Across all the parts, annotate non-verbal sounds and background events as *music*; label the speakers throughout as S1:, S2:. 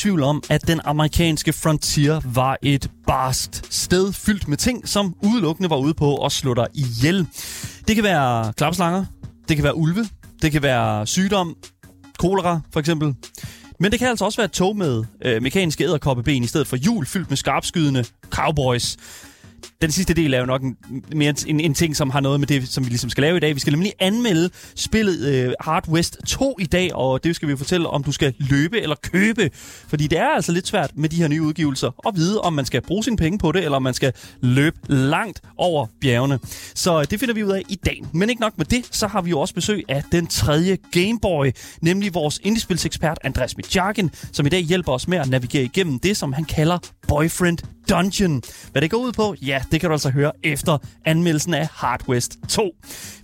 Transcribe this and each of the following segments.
S1: tvivl om, at den amerikanske frontier var et barst sted fyldt med ting, som udelukkende var ude på at slå dig ihjel. Det kan være klapslanger, det kan være ulve, det kan være sygdom, kolera for eksempel. Men det kan altså også være et tog med øh, mekaniske æderkoppeben i stedet for hjul fyldt med skarpskydende cowboys. Den sidste del er jo nok en, mere en, en ting, som har noget med det, som vi ligesom skal lave i dag. Vi skal nemlig anmelde spillet øh, Hard West 2 i dag, og det skal vi fortælle, om du skal løbe eller købe. Fordi det er altså lidt svært med de her nye udgivelser at vide, om man skal bruge sine penge på det, eller om man skal løbe langt over bjergene. Så det finder vi ud af i dag. Men ikke nok med det, så har vi jo også besøg af den tredje Gameboy, nemlig vores indiespilsekspert Andreas Mitjakken, som i dag hjælper os med at navigere igennem det, som han kalder Boyfriend Dungeon. Hvad det går ud på, ja, det kan du altså høre efter anmeldelsen af Hard West 2.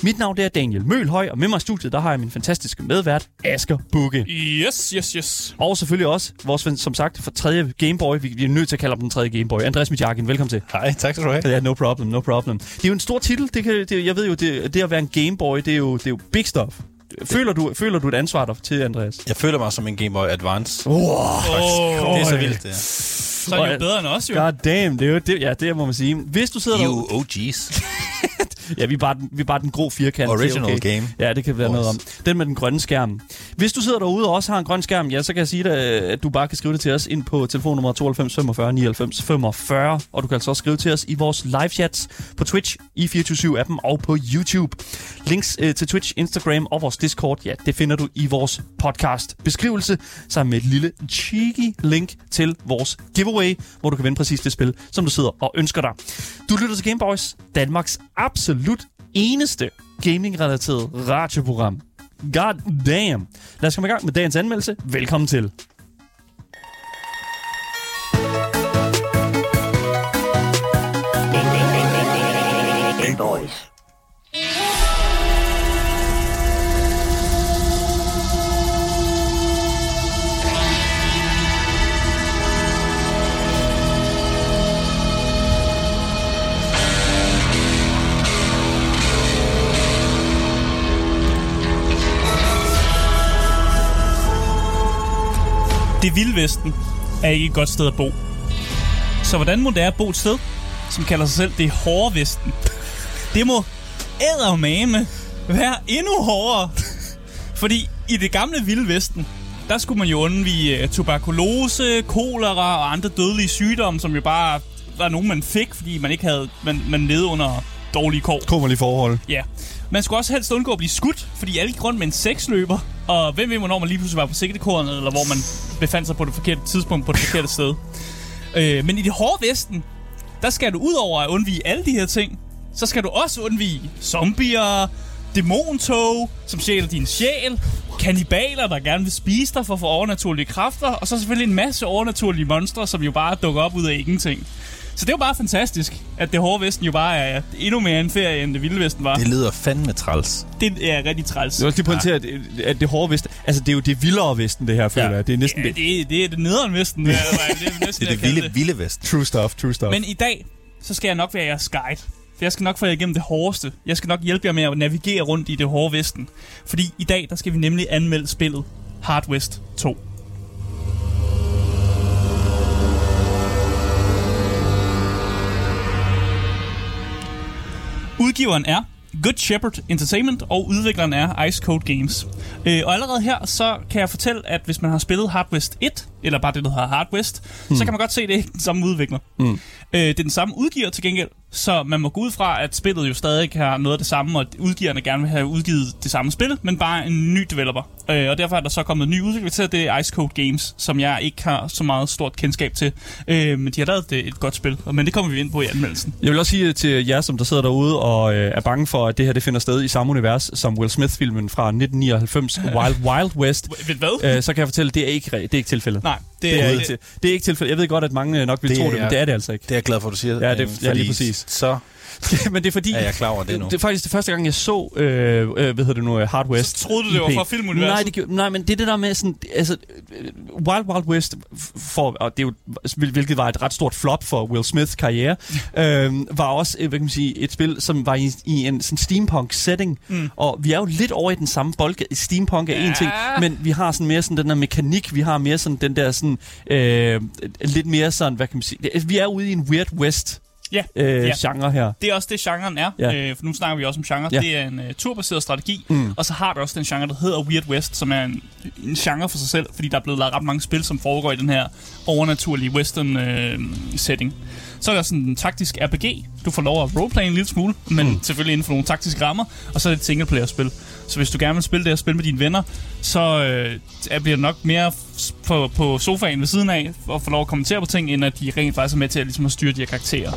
S1: Mit navn det er Daniel Mølhøj, og med mig i studiet, der har jeg min fantastiske medvært, Asger Bukke.
S2: Yes, yes, yes.
S1: Og selvfølgelig også vores, som sagt, for tredje Gameboy. Vi er nødt til at kalde ham den tredje Gameboy. Andreas Mitjakin, velkommen til.
S3: Hej, tak skal du have.
S1: Ja, no problem, no problem. Det er jo en stor titel. Det kan, det, jeg ved jo, det, det at være en Gameboy, det er jo, det er jo big stuff. Føler du, føler du et ansvar der til, Andreas?
S3: Jeg føler mig som en Game Boy Advance.
S1: Wow.
S3: Det er så vildt, det er.
S2: Så er det jo bedre end os, jo.
S1: God damn, det er jo det, ja, det må man sige. Hvis du sidder
S3: er
S1: derude...
S3: OG's.
S1: Ja, vi er bare den, vi er bare den grå firkant.
S3: Original
S1: Det er
S3: game.
S1: Ja, det kan være noget om. Den med den grønne skærm. Hvis du sidder derude og også har en grøn skærm, ja, så kan jeg sige dig, at du bare kan skrive det til os ind på telefonnummer 92 45 99 45. Og du kan altså også skrive til os i vores live chats på Twitch, i 24-7-appen og på YouTube. Links øh, til Twitch, Instagram og vores Discord, ja, det finder du i vores podcast beskrivelse, sammen med et lille cheeky link til vores giveaway, hvor du kan vinde præcis det spil, som du sidder og ønsker dig. Du lytter til Gameboys, Danmarks absolut eneste gaming-relateret radioprogram. God damn. Lad os komme i gang med dagens anmeldelse. Velkommen til.
S4: Boys.
S2: Det vilde vesten er ikke et godt sted at bo. Så hvordan må det er at bo et sted, som kalder sig selv det hårde vesten? Det må eddermame være endnu hårdere. Fordi i det gamle vilde vesten, der skulle man jo undvige øh, tuberkulose, kolera og andre dødelige sygdomme, som jo bare var nogen, man fik, fordi man ikke havde, man, man levede under dårlige kår.
S1: Kummerlige forhold.
S2: Ja. Man skulle også helst undgå at blive skudt, fordi alle gik rundt med en seksløber. Og hvem ved, hvornår man lige pludselig var på sigtekornet, eller hvor man befandt sig på det forkerte tidspunkt på det forkerte sted. Øh, men i det hårde vesten, der skal du ud over at undvige alle de her ting, så skal du også undvige zombier, dæmontog, som sjæler din sjæl, kannibaler, der gerne vil spise dig for at få overnaturlige kræfter, og så selvfølgelig en masse overnaturlige monstre, som jo bare dukker op ud af ingenting. Så det er jo bare fantastisk, at det hårde vesten jo bare er endnu mere en ferie, end det vilde vesten var.
S3: Det lyder fandme træls.
S2: Det er rigtig træls.
S1: Jeg vil også lige pointere, at, at det hårde vest, altså det er jo det vildere vesten, det her, føler
S3: Ja.
S1: jeg. Det er næsten
S2: Ja,
S1: det.
S2: det, det er det nederen vesten. Det er, det er næsten *laughs*
S3: Det er det
S2: jeg kalder
S3: vilde, vilde vest.
S1: True stuff, true stuff.
S2: Men i dag, så skal jeg nok være jeres guide. For jeg skal nok få jer igennem det hårdeste. Jeg skal nok hjælpe jer med at navigere rundt i det hårde vesten. Fordi i dag, der skal vi nemlig anmelde spillet Hard West 2. Udgiveren er Good Shepherd Entertainment, og udvikleren er Ice Code Games. Øh, og allerede her, så kan jeg fortælle, at hvis man har spillet Hard West 1, eller bare det, der hedder Hard West, hmm. så kan man godt se, at det er den samme udvikler. Hmm. Øh, det er den samme udgiver til gengæld, så man må gå ud fra, at spillet jo stadig har noget af det samme, og udgiverne gerne vil have udgivet det samme spil, men bare en ny developer. Øh, og derfor er der så kommet en ny udvikler til, det er Ice Code Games, som jeg ikke har så meget stort kendskab til. Øh, men de har lavet det et godt spil, men det kommer vi ind på i anmeldelsen.
S1: Jeg vil også sige til jer, som der sidder derude og øh, er bange for, at det her det finder sted i samme univers som Will Smith-filmen fra 1999, *laughs* Wild Wild West,
S2: hvad?
S1: øh, så kan jeg fortælle, at det er ikke, det er ikke tilfældet.
S2: Nej, det
S1: Det er,
S2: er,
S1: ikke, det er ikke tilfældet. Jeg ved godt, at mange nok vil
S3: Det
S1: tro
S3: er-
S1: det, men det er det altså ikke.
S3: Det er jeg glad for, at du siger.
S1: Ja, det-
S3: øh,
S1: ja, lige præcis.
S3: Så *laughs*
S1: Men det er fordi...
S3: Er jeg klar over det nu?
S1: Det er faktisk det første gang, jeg så, øh, øh, hvad hedder det nu, øh, Hard West.
S2: Så troede du, det var fra filmuniverset?
S1: Nej, det, gjorde- nej, men det er det der med sådan, altså, øh, Wild Wild West, for, og det er jo, hvil- hvilket var et ret stort flop for Will Smiths karriere, *laughs* øh, var også, hvad kan man sige, et spil, som var i, i en sådan steampunk-setting, mm. og vi er jo lidt over i den samme bold. Steampunk er ja. en ting, men vi har sådan mere sådan den der mekanik, vi har mere sådan den der sådan, øh, lidt mere sådan, hvad kan man sige, vi er ude i en Weird West
S2: Ja,
S1: øh,
S2: ja.
S1: genre her.
S2: Det er også det, genren er.
S1: Ja.
S2: Øh, for nu snakker vi også om genre.
S1: Ja.
S2: Det er en uh, turbaseret strategi. Mm. Og så har det også den genre, der hedder Weird West, som er en, en genre for sig selv, fordi der er blevet lavet ret mange spil, som foregår i den her overnaturlige western øh, setting. Så er der sådan en taktisk RPG. Du får lov at roleplay en lille smule, men mm. selvfølgelig inden for nogle taktiske rammer. Og så er det et singleplayer-spil. Så hvis du gerne vil spille det og spille med dine venner, så øh, er- bliver det nok mere på, på sofaen ved siden af, og få lov at kommentere på ting, end at de rent faktisk er med til at, ligesom, at styre de her karakterer.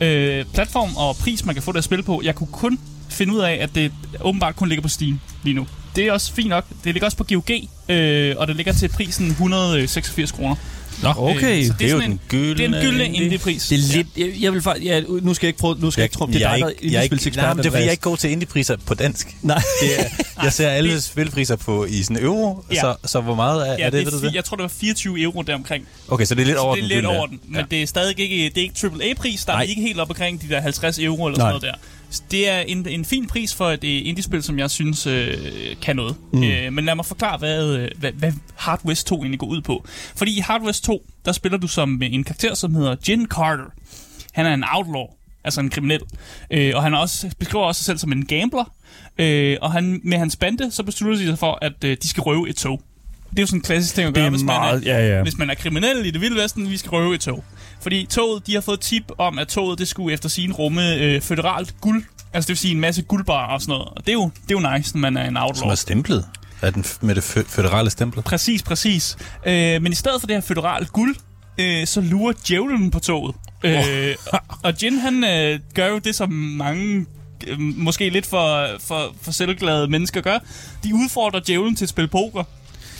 S1: Ja.
S2: Øh, platform og pris, man kan få det at spille på. Jeg kunne kun finde ud af, at det åbenbart kun ligger på Steam lige nu. Det er også fint nok. Det ligger også på GOG, øh, og det ligger til prisen 186 kroner.
S3: Nå,
S1: Okay.
S2: Øh, så
S3: det er jo
S2: sådan
S3: den gyldne...
S2: Det er en gyldne
S3: indie.
S2: indie-pris.
S1: Det er lidt... Jeg, jeg vil faktisk... Ja, nu skal jeg ikke prøve... Nu skal jeg, ikke tro, det er dig,
S3: er
S1: der
S3: er ikke,
S1: indespilsekspert,
S3: nej, men det er fordi, jeg ikke god til indiepriser på dansk.
S1: Nej.
S3: Det er, *laughs* jeg ser alle spilpriser på i sådan euro,
S2: Ja.
S3: så, så hvor meget er,
S2: Ja,
S3: er det,
S2: det,
S3: ved du det?
S2: jeg tror, det var 24 euro deromkring.
S3: Okay, så det er lidt
S2: Så
S3: over
S2: det er
S3: den
S2: lidt
S3: gyldne.
S2: over den. Men
S3: Ja.
S2: det er stadig ikke, det er ikke AAA-pris. Der er ikke helt op omkring de der 50 euro eller sådan noget der. Det er en, en fin pris for et øh, indie-spil, som jeg synes øh, kan noget. Mm. Øh, men lad mig forklare, hvad, øh, hvad, hvad Hard West 2 egentlig går ud på. Fordi i Hard West 2, der spiller du som en karakter, som hedder Jin Carter. Han er en outlaw, altså en kriminel. Øh, og han også, beskriver også sig selv som en gambler. Øh, og han, med hans bande, så beslutter de sig for, at øh, de skal røve et tog. Det er jo sådan en klassisk ting at gøre, hvis man er.
S1: Ja, ja.
S2: hvis man er kriminel i det vilde vesten, vi skal røve et tog. Fordi toget, de har fået tip om, at toget det skulle efter sin rumme øh, føderalt guld. Altså det vil sige en masse guldbarer og sådan noget. Og det er jo, det er jo nice, når man er en
S3: Som
S2: outlaw.
S3: er stemplet. Er den med det fø- føderale stempel?
S2: Præcis, præcis. Øh, men i stedet for det her føderalt guld, øh, så lurer djævlen på toget. Øh, og Jin, han øh, gør jo det, som mange øh, måske lidt for, for, for selvglade mennesker gør. De udfordrer djævlen til at spille poker.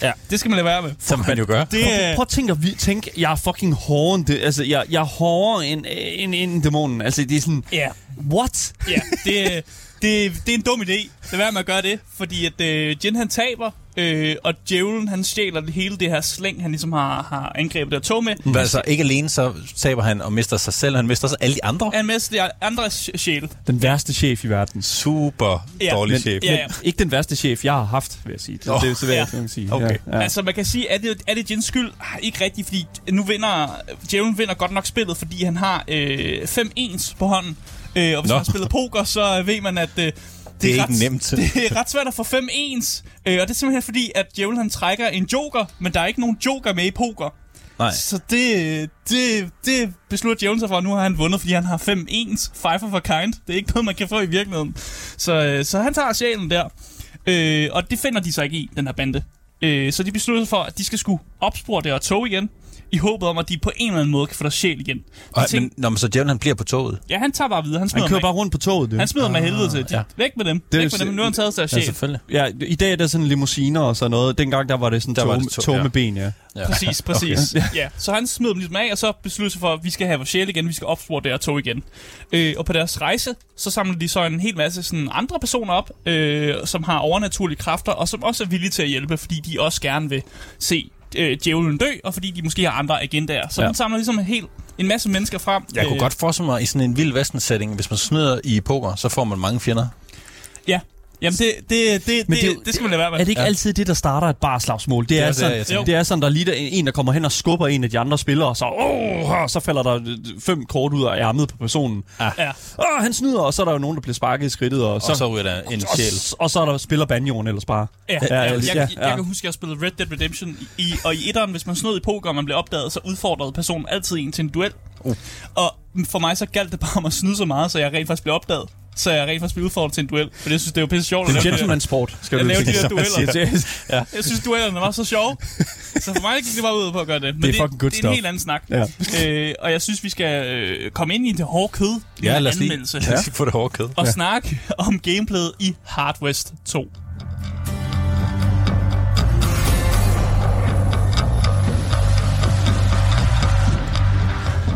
S1: Ja.
S2: Det skal man lade være med.
S3: Som man jo gør.
S2: Det,
S1: Prøv, prøv at tænke, at vi tænk, jeg er fucking hårdere end det. Altså, jeg, jeg er hårdere end, end, end dæmonen. Altså, det er sådan,
S2: Ja,
S1: what?
S2: ja det, det, det er en dum idé. Lad være med at gøre det, fordi at øh, Jin han taber, øh, og djævlen han stjæler det hele det her slæng, han ligesom har, har angrebet det tog med.
S3: Men altså, ikke alene så taber han og mister sig selv, han mister også alle de andre.
S2: Han mister de andre sjæl.
S1: Den værste chef i verden.
S3: Super
S2: Ja,
S3: dårlig
S1: men-
S3: chef.
S2: Ja, ja.
S1: Ikke den værste chef, jeg har haft, vil jeg sige. Det,
S3: Nå,
S1: det, så vil jeg
S2: ja.
S1: ja. sige.
S3: Okay.
S1: Ja, ja.
S2: Altså, man kan sige, er det, er det Jens skyld? Ah, Ikke rigtigt, fordi nu vinder... Djævlen vinder godt nok spillet, fordi han har øh, fem ens på hånden. Øh, og hvis
S3: Nå.
S2: man har spillet poker, så ved man, at... Øh,
S3: Det er ikke
S2: ret,
S3: nemt. *laughs*
S2: Det er ret svært at få fem ens. Øh, og det er simpelthen fordi, at djævlen han trækker en joker, men der er ikke nogen joker med i poker.
S3: Nej.
S2: Så det, det, det beslutter djævlen sig for, at nu har han vundet, fordi han har fem ens. Five of a kind. Det er ikke noget, man kan få i virkeligheden. Så, øh, så han tager sjælen der. Øh, og det finder de sig ikke i, den her bande. Øh, så de beslutter sig for, at de skal skulle opspore det her tog igen, i håbet om, at de på en eller anden måde kan få deres sjæl igen. De
S3: Og,
S2: tænker,
S3: men når man så djævlen han bliver på toget.
S2: ja, han tager bare videre. Han smider,
S1: Han kører bare rundt på toget, du.
S2: han smider dem af helvede til. De,
S3: ja.
S2: Væk med dem.
S1: Det er
S2: Væk med dem. Nu har han taget deres
S3: Ja,
S2: sjæl.
S3: selvfølgelig.
S1: Ja, i dag er der sådan limousiner og sådan noget. Dengang der var det sådan
S3: Der
S1: tog,
S3: det
S1: det
S3: tog,
S1: tog
S3: ja.
S1: med ben, ja.
S3: Ja.
S2: Præcis, *laughs* præcis. Okay. Ja, så han smider dem ligesom af, og så beslutter sig for, at vi skal have vores sjæl igen, vi skal opspore det her tog igen. Øh, og på deres rejse, så samler de så en hel masse sådan, andre personer op, øh, som har overnaturlige kræfter, og som også er villige til at hjælpe, fordi de også gerne vil se øh, djævlen dø, og fordi de måske har andre agendaer. Så
S1: Ja.
S2: man samler ligesom en hel en masse mennesker frem.
S3: Jeg kunne godt forestille mig, i sådan en vild vesten setting, hvis man snyder i poker, så får man mange fjender.
S2: Ja, jamen det, det, det, det,
S1: Men det er
S2: det, det skal man lade være med.
S1: Er det ikke
S3: Ja.
S1: ja. altid det, der starter et barslagsmål? Det, er,
S3: også det,
S1: sådan,
S2: tænker.
S1: det er sådan, der er lige der, en, der kommer hen og skubber en af de andre spillere, og så, oh, så falder der fem kort ud af ærmet på personen.
S2: Ja.
S1: Åh, han snyder, og så er der jo nogen, der bliver sparket i skridtet, og så,
S3: Og så ryger der en
S1: og,
S3: sjæl.
S1: s- og så er der spiller banjoen ellers bare.
S2: Ja,
S1: Ja,
S2: ja,
S1: ja,
S2: jeg,
S1: ja,
S2: jeg,
S1: ja.
S2: jeg kan huske, at jeg spillede Red Dead Redemption, i, og i etteren, hvis man snød i poker, og man blev opdaget, så udfordrede personen altid en til en duel.
S3: Uh.
S2: Og for mig så galt det bare om at snyde så meget, så jeg rent faktisk blev opdaget. Så jeg rent faktisk blev udfordret til en duel. For jeg synes, det er jo pisse sjovt.
S1: Det er
S2: at
S1: en
S2: lave det der.
S1: gentleman-sport, skal
S2: Jeg
S1: du
S2: lavede de der dueller.
S1: Ja.
S2: Jeg synes, duellerne var så sjove. Så for mig gik det bare ud på at gøre det. Men
S1: Det er fucking good
S2: det er en
S1: stuff.
S2: helt anden snak.
S1: Ja.
S2: Øh, og jeg synes, vi skal øh, komme ind i det hårde kød
S3: Ja,
S2: en
S3: lad os lige, lad os lige få det hårde kød.
S2: Og snakke om gameplayet i Hard West 2.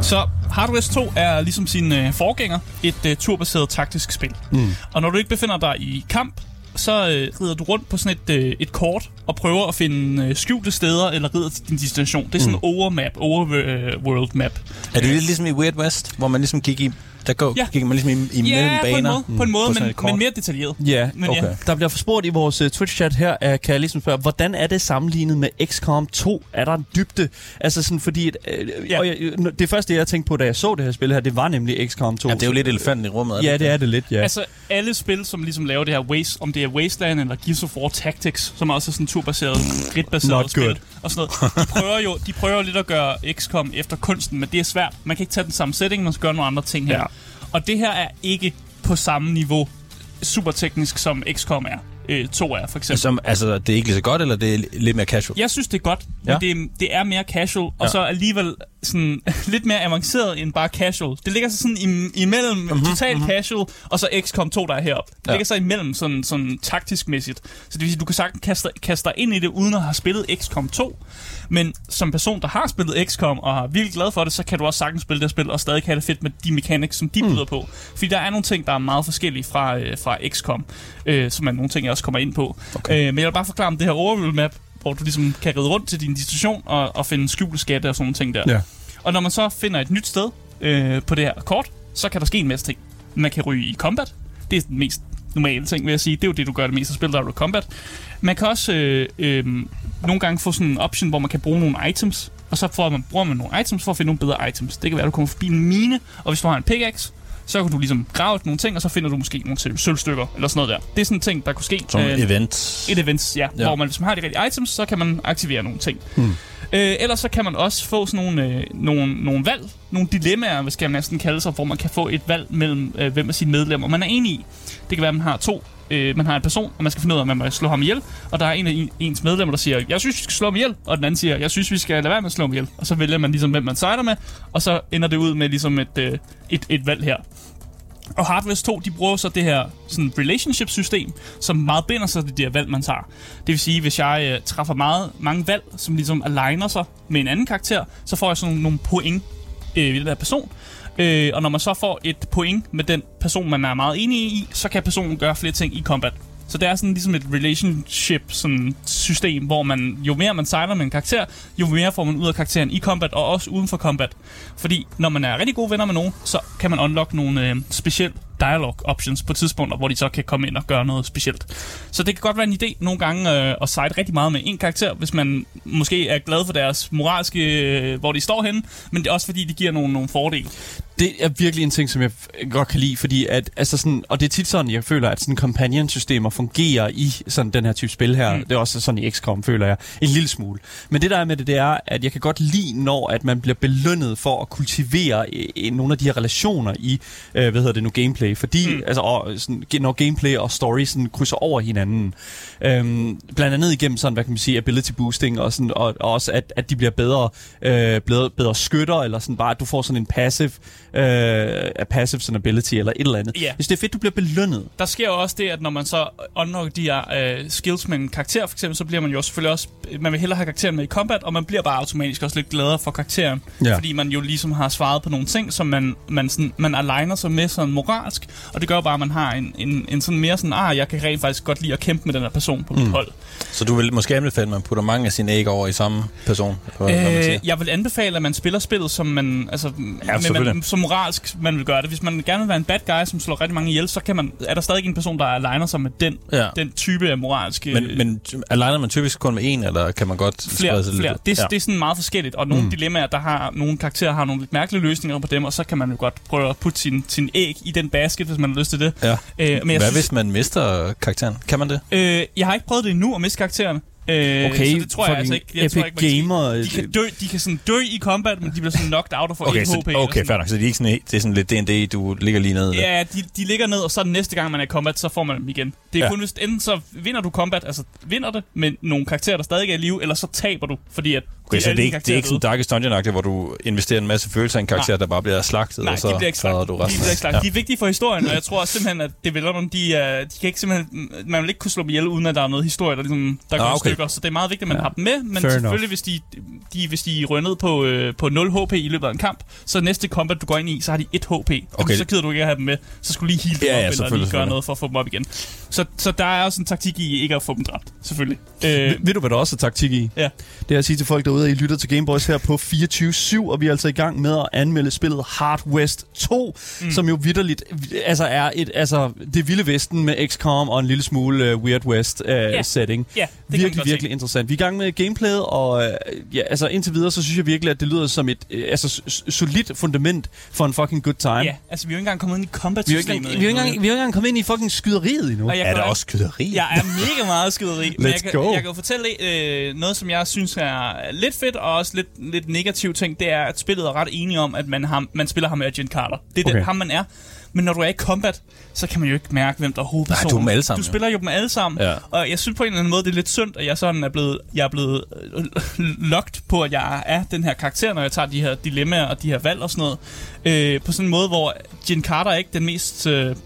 S2: Så Hard West 2 er ligesom sin øh, forgænger et øh, turbaseret taktisk spil. Mm. Og når du ikke befinder dig i kamp, så øh, rider du rundt på sådan et, øh, et kort og prøver at finde øh, skjulte steder eller rider til din destination. Det er sådan en overmap, overworld map.
S3: Er det lidt ligesom i Weird West, hvor man ligesom gik i... Der går,
S2: Ja.
S3: gik man ligesom i, i mellem
S2: Ja, på en
S3: baner?
S2: måde, på en måde
S3: sådan
S2: men, men mere detaljeret.
S1: Ja,
S2: Men
S3: Okay.
S2: ja.
S1: Der bliver forspurgt i vores uh, Twitch-chat her, uh, kan jeg ligesom spørge, hvordan er det sammenlignet med XCOM 2? Er der en dybde? Altså sådan fordi, at, uh,
S2: Ja.
S1: ja. og jeg, det første jeg tænkte på, da jeg så det her spil her, det var nemlig XCOM 2.
S3: Ja, det er jo lidt elefanten i rummet. er
S1: Ja,
S3: ikke
S1: det er det lidt, ja.
S2: Altså, alle spil, som ligesom laver det her Waste, om det er Wasteland eller Gears of War Tactics, som også er sådan turbaseret, gridbaseret spil
S1: good.
S2: og sådan noget, de prøver jo de prøver lidt at gøre XCOM efter kunsten, men det er svært. Man kan ikke tage den samme setting, man skal gøre nogle andre ting her.
S1: Ja.
S2: Og det her er ikke på samme niveau super teknisk, som XCOM er. Øh, 2 er, for eksempel.
S3: Som, altså, det er ikke lige så godt, eller det er lidt mere casual?
S2: Jeg synes, det er godt, men
S3: Ja.
S2: det, er- det er mere casual, og
S3: Ja.
S2: så alligevel sådan, *laughs* lidt mere avanceret end bare casual. Det ligger så sådan im- imellem mm-hmm, total mm-hmm. casual, og så XCOM 2, der er heroppe. Det
S3: Ja.
S2: ligger så imellem sådan, sådan taktisk-mæssigt. Så det vil sige, du kan sagtens kaste, kaste dig ind i det, uden at have spillet XCOM 2. Men som person, der har spillet XCOM, og er virkelig glad for det, så kan du også sagtens spille det spil, og stadig have det fedt med de mechanics, som de mm. byder på. Fordi der er nogle ting, der er meget forskellige fra, øh, fra XCOM, øh, som er nogle ting, jeg også kommer ind på. Okay. Øh, men jeg vil bare forklare om det her overworld map, hvor du ligesom kan ride rundt til din destination og, og finde skjulte skatte og sådan nogle ting der.
S1: Ja.
S2: Og når man så finder et nyt sted øh, på det her kort, så kan der ske en masse ting. Man kan ryge i combat. Det er den mest normale ting, vil jeg sige. Det er jo det, du gør det meste af spil, der er du combat. Man kan også øh, øh, nogle gange få sådan en option, hvor man kan bruge nogle items, og så får man, bruger man nogle items for at finde nogle bedre items. Det kan være, at du kommer forbi en mine, og hvis du har en pickaxe, så kan du ligesom grave nogle ting, og så finder du måske nogle sø- sølvstykker, eller sådan noget der. Det er sådan en ting, der kunne ske.
S3: Som
S2: øh,
S3: event.
S2: et events, ja,
S3: Ja.
S2: Hvor man, hvis man har de rigtige items, så kan man aktivere nogle ting. Hmm. Øh, ellers så kan man også få sådan nogle, øh, nogle, nogle valg, nogle dilemmaer, skal jeg næsten kalde sig, hvor man kan få et valg mellem, øh, hvem af sine medlemmer man er enig i. Det kan være, at man har to øh, man har en person, og man skal finde ud af, om man må slå ham ihjel. Og der er en af ens medlemmer, der siger, jeg synes, vi skal slå ham ihjel. Og den anden siger, jeg synes, vi skal lade være med at slå ham ihjel. Og så vælger man ligesom, hvem man sejler med. Og så ender det ud med ligesom et, øh, et, et valg her. Og Hardware 2, de bruger så det her sådan relationship-system, som meget binder sig til de her valg, man tager. Det vil sige, hvis jeg øh, træffer meget, mange valg, som ligesom aligner sig med en anden karakter, så får jeg sådan nogle point øh, ved den her person. Øh, og når man så får et point med den person, man er meget enig i, så kan personen gøre flere ting i combat. Så det er sådan ligesom et relationship sådan system, hvor man, jo mere man sejler med en karakter, jo mere får man ud af karakteren i combat og også uden for combat. Fordi når man er rigtig gode venner med nogen, så kan man unlock nogle øh, specielle dialog options på tidspunkter, hvor de så kan komme ind og gøre noget specielt. Så det kan godt være en idé nogle gange øh, at side rigtig meget med en karakter, hvis man måske er glad for deres moralske, øh, hvor de står henne, men det er også fordi, det giver nogle, nogle fordele.
S1: Det er virkelig en ting, som jeg godt kan lide, fordi at, altså sådan, og det er tit sådan, jeg føler, at sådan companion-systemer fungerer i sådan den her type spil her. Mm. Det er også sådan i XCOM, føler jeg, en lille smule. Men det der er med det, det er, at jeg kan godt lide, når at man bliver belønnet for at kultivere øh, nogle af de her relationer i, øh, hvad hedder det nu, gameplay. Fordi, mm. altså, og, sådan, når gameplay og story sådan krydser over hinanden. Øhm, blandt andet igennem sådan, hvad kan man sige, ability boosting, og, sådan, og, og også, at, at de bliver bedre, øh, bedre, bedre skytter, eller sådan bare, at du får sådan en passive, øh, passive sådan ability, eller et eller andet.
S2: Ja.
S1: Hvis det er fedt, du bliver belønnet.
S2: Der sker jo også det, at når man så unlocker de her øh, skills med en karakter, for eksempel, så bliver man jo selvfølgelig også... Man vil hellere have karakteren med i combat, og man bliver bare automatisk også lidt gladere for karakteren.
S1: Ja.
S2: Fordi man jo ligesom har svaret på nogle ting, som man, man, sådan, man aligner sig med sådan moralsk. Og det gør bare, at man har en, en, en sådan mere sådan, ah, jeg kan rent faktisk godt lide at kæmpe med den her person på mit hold.
S3: Så du vil måske anbefale, at man putter mange af sine æg over i samme person? På, man.
S2: Øh, jeg vil anbefale, at man spiller spillet, som man, altså, ja, med, man,
S3: selvfølgelig.
S2: som moralsk man vil gøre det. Hvis man gerne vil være en bad guy, som slår rigtig mange ihjel, så kan man, er der stadig en person, der aligner sig med den,
S3: Ja.
S2: den type af moralske...
S3: Men, men aligner man typisk kun med en, eller kan man godt
S2: flere,
S3: sprede sig
S2: flere.
S3: lidt?
S2: Det,
S3: ja.
S2: det er sådan meget forskelligt, og nogle mm. dilemmaer, der har nogle karakterer har nogle lidt mærkelige løsninger på dem, og så kan man jo godt prøve at putte sin, sin æg i den basket, hvis man har lyst til det.
S3: Ja.
S2: Øh, men jeg,
S3: Hvad
S2: synes,
S3: hvis man mister karakteren? Kan man det?
S2: øh, jeg har ikke prøvet det endnu at miste karakteren. Øh,
S1: Okay,
S2: så det tror jeg altså ikke. Jeg tror ikke, man
S1: Gamer.
S2: De kan, dø, de kan sådan dø i combat, men de bliver sådan knocked out og får
S3: Okay,
S2: 1
S3: så,
S2: HP.
S3: okay fair nok. Så det er, ikke sådan, det er sådan lidt D&D, du ligger lige nede.
S2: Ja, de, de ligger ned, og så næste gang, man er i combat, så får man dem igen. Det er
S3: Ja.
S2: kun hvis enten så vinder du combat, altså vinder det med nogle karakterer, der stadig er i live, eller så taber du, fordi at
S3: Okay, så
S2: alle
S3: det er ikke, det er ikke sådan. Darkest dungeon hvor du investerer en masse følelser i en karakter, der bare bliver slagtet,
S2: Nej,
S3: og så
S2: de bliver ikke
S3: du
S2: De
S3: resten.
S2: bliver ikke slagt.
S3: Ja.
S2: De er vigtige for historien, og jeg tror simpelthen, at developerne, de, de kan ikke simpelthen, man vil ikke kunne slå dem ihjel, uden at der er noget historie, der, ligesom, der i
S3: okay.
S2: Stykker. Så det er meget vigtigt, at man
S1: Ja.
S2: har dem med, men
S1: Fair
S2: selvfølgelig, hvis de, de, hvis de er rønnet på, øh, på 0 HP i løbet af en kamp, så næste combat, du går ind i, så har de 1 HP. Okay.
S3: Okay.
S2: Så gider du ikke at have dem med. Så skulle lige heal dem
S3: Ja, ja,
S2: op, eller lige gøre noget for at få dem op igen. Så, så der er også en taktik i ikke at få dem dræbt, selvfølgelig. Øh,
S1: Ved du, hvad der også er taktik i?
S2: Ja.
S1: Det er at sige til folk derude, at I lytter til Gameboys her på 24-7, og vi er altså i gang med at anmelde spillet Hard West 2, mm. som jo vidderligt altså er et, altså, det vilde vesten med XCOM og en lille smule uh, Weird West uh,
S2: Ja.
S1: setting.
S2: ja, det kan man
S1: virkelig, virkelig interessant. Vi er i gang med gameplayet, og øh, ja, altså indtil videre, så synes jeg virkelig, at det lyder som et øh, altså, solidt fundament for en fucking good time.
S2: Ja, altså vi er jo ikke engang kommet ind i combat
S1: Vi er jo ikke engang, vi er jo ikke engang, vi er jo ikke engang kommet ind i fucking skyderiet endnu.
S2: Og jeg
S3: Er
S2: kan
S3: der også skyderi?
S2: Jeg er mega meget skyderi. men
S1: Let's
S2: jeg kan,
S1: go.
S2: Jeg kan jo fortælle øh, noget, som jeg synes er lidt fedt, og også lidt, lidt negativ ting. Det er, at spillet er ret enige om, at man, har, man spiller ham med Agent Carter. Det er okay. Den, ham, man er. Men når du er i combat, så kan man jo ikke mærke, hvem der er hovedpersonen.
S3: Nej, du er dem alle sammen,
S2: Du spiller jo dem alle sammen.
S3: Ja.
S2: Og jeg synes på en eller anden måde, det er lidt synd, at jeg sådan er blevet, jeg er blevet øh, locked på, at jeg er den her karakter, når jeg tager de her dilemmaer og de her valg og sådan noget. Øh, på sådan en måde, hvor Jin Carter er ikke den mest... Øh,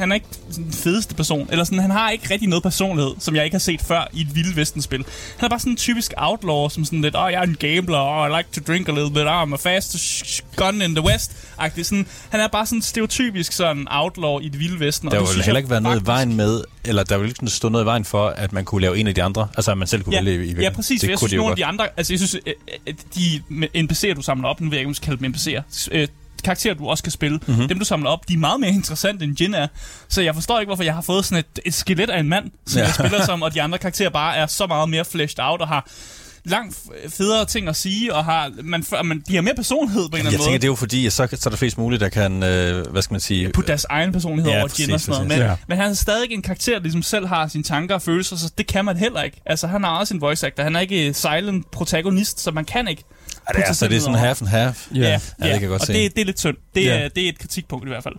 S2: han er ikke den fedeste person. Eller sådan, han har ikke rigtig noget personlighed, som jeg ikke har set før i et vildt vesten-spil. Han er bare sådan en typisk outlaw, som sådan lidt, åh, oh, jeg er en gambler, oh, I like to drink a little bit, oh, I'm a fastest gun in the west. -agtig. Sådan, han er bare sådan stereotypisk sådan outlaw i det vilde vesten. og
S3: Der vil
S2: synes
S3: heller ikke være noget i vejen med, eller der vil ikke stå noget i vejen for, at man kunne lave en af de andre. Altså, at man selv kunne
S2: Ja,
S3: vælge i i
S2: ja, præcis.
S3: Det
S2: jeg synes, nogle af de andre... Altså, jeg synes, øh, at de NPC'er, du samler op, nu ved jeg ikke, om kalde dem NPC'er, øh, karakterer, du også kan spille,
S3: Mhm.
S2: mm-hmm. dem, du samler op, de er meget mere interessante, end Jin er. Så jeg forstår ikke, hvorfor jeg har fået sådan et, et skelet af en mand, som
S3: Ja.
S2: jeg spiller *laughs* som, og de andre karakterer bare er så meget mere fleshed out, og har langt federe ting at sige, og har, man, man, de har mere personlighed på en eller
S3: Jeg
S2: anden
S3: tænker,
S2: måde.
S3: det er jo fordi, at så, så er der flest muligt, der kan, øh, hvad skal man sige...
S2: Putte deres egen personlighed
S3: Ja,
S2: over
S3: præcis,
S2: Jin og sådan noget. Men,
S1: Ja.
S2: men han er stadig en karakter, der ligesom selv har sine tanker og følelser, så det kan man heller ikke. Altså, han har også en voice actor. Han er ikke silent protagonist, så man kan ikke
S3: Ja, det er, så det er sådan half and half.
S1: Ja.
S2: Ja,
S3: Ja, det kan jeg godt
S2: og
S3: se.
S2: det, det er lidt synd. Det,
S1: Ja.
S2: er, det er et kritikpunkt i hvert fald.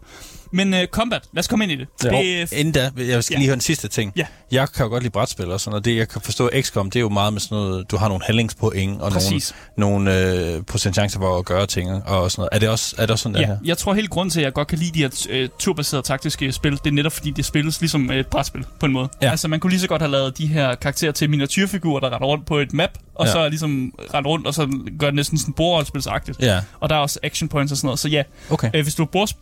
S2: Men uh, combat, lad os komme ind i det.
S1: Ja.
S2: det er,
S3: Inden da, jeg skal
S2: Ja.
S3: lige høre en sidste ting.
S2: Ja.
S3: Jeg kan jo godt lide brætspil og sådan noget. Det, jeg kan forstå, XCOM, det er jo meget med sådan noget, du har nogle handlingspoint og nogle,
S2: Præcis.
S3: nogle øh, potentialer for at gøre ting og sådan noget. Er det også, er det også sådan,
S2: ja,
S3: her?
S2: jeg tror helt grund til, at jeg godt kan lide de her øh, turbaserede taktiske spil, det er netop fordi, det spilles ligesom et brætspil på en måde.
S3: Ja.
S2: Altså, man kunne lige så godt have lavet de her karakterer til miniatyrfigurer, der retter rundt på et map, og
S3: Ja.
S2: så ligesom rette rundt, og så gør det næsten sådan bordrollespilsagtigt.
S3: Ja,
S2: Og der er også action points og sådan noget. Så ja,
S3: okay.
S2: øh, hvis du er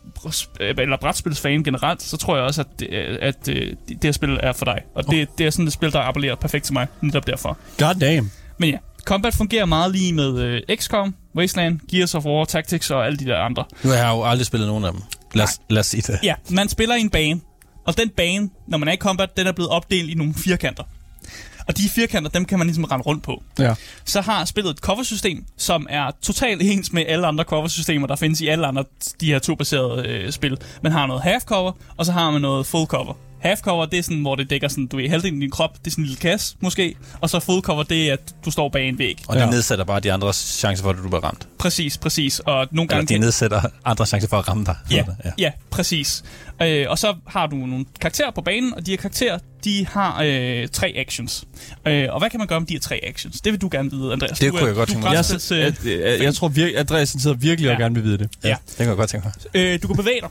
S2: eller brætspilsfan generelt, så tror jeg også, at, det, øh, at øh, det her spil er for dig. Og det, det er sådan et spil, der appellerer perfekt til mig, netop derfor.
S1: God damn.
S2: Men ja, combat fungerer meget lige med øh, XCOM, Wasteland, Gears of War, Tactics og alle de der andre.
S3: Nu har jeg jo aldrig spillet nogen af dem. Lad os, lad os sige det.
S2: Ja, man spiller i en bane, og den bane, når man er i combat, den er blevet opdelt i nogle firkanter. Og de firkanter, dem kan man ligesom rende rundt på.
S1: Ja.
S2: Så har spillet et cover-system, som er totalt ens med alle andre cover-systemer, der findes i alle andre de her turbaserede øh, spil. Man har noget half-cover, og så har man noget full-cover. Half-cover, det er sådan, hvor det dækker sådan, du ved, halvdelen af din krop, det er sådan en lille kasse, måske. Og så full-cover, det er, at du står bag en væg.
S3: Og det
S1: Ja.
S3: nedsætter bare de andres chancer for, at du bliver ramt.
S2: Præcis, præcis. Og nogle
S3: Eller
S2: gange...
S3: det nedsætter andres chancer for at ramme dig.
S2: Ja,
S3: ja.
S2: ja. ja præcis. Øh, og så har du nogle karakterer på banen, og de her karakterer, de har øh, tre actions. Øh, og hvad kan man gøre med de her tre actions? Det vil du gerne vide, Andreas.
S3: Det
S2: du,
S3: kunne jeg godt tænke mig.
S1: Jeg,
S2: brætspils,
S1: jeg,
S2: øh,
S1: jeg, jeg tror virkelig, Andreas sidder virkelig og
S2: Ja.
S1: gerne vil vide det.
S2: Ja.
S3: Det kan jeg godt tænke mig.
S2: øh, du kan bevæge dig,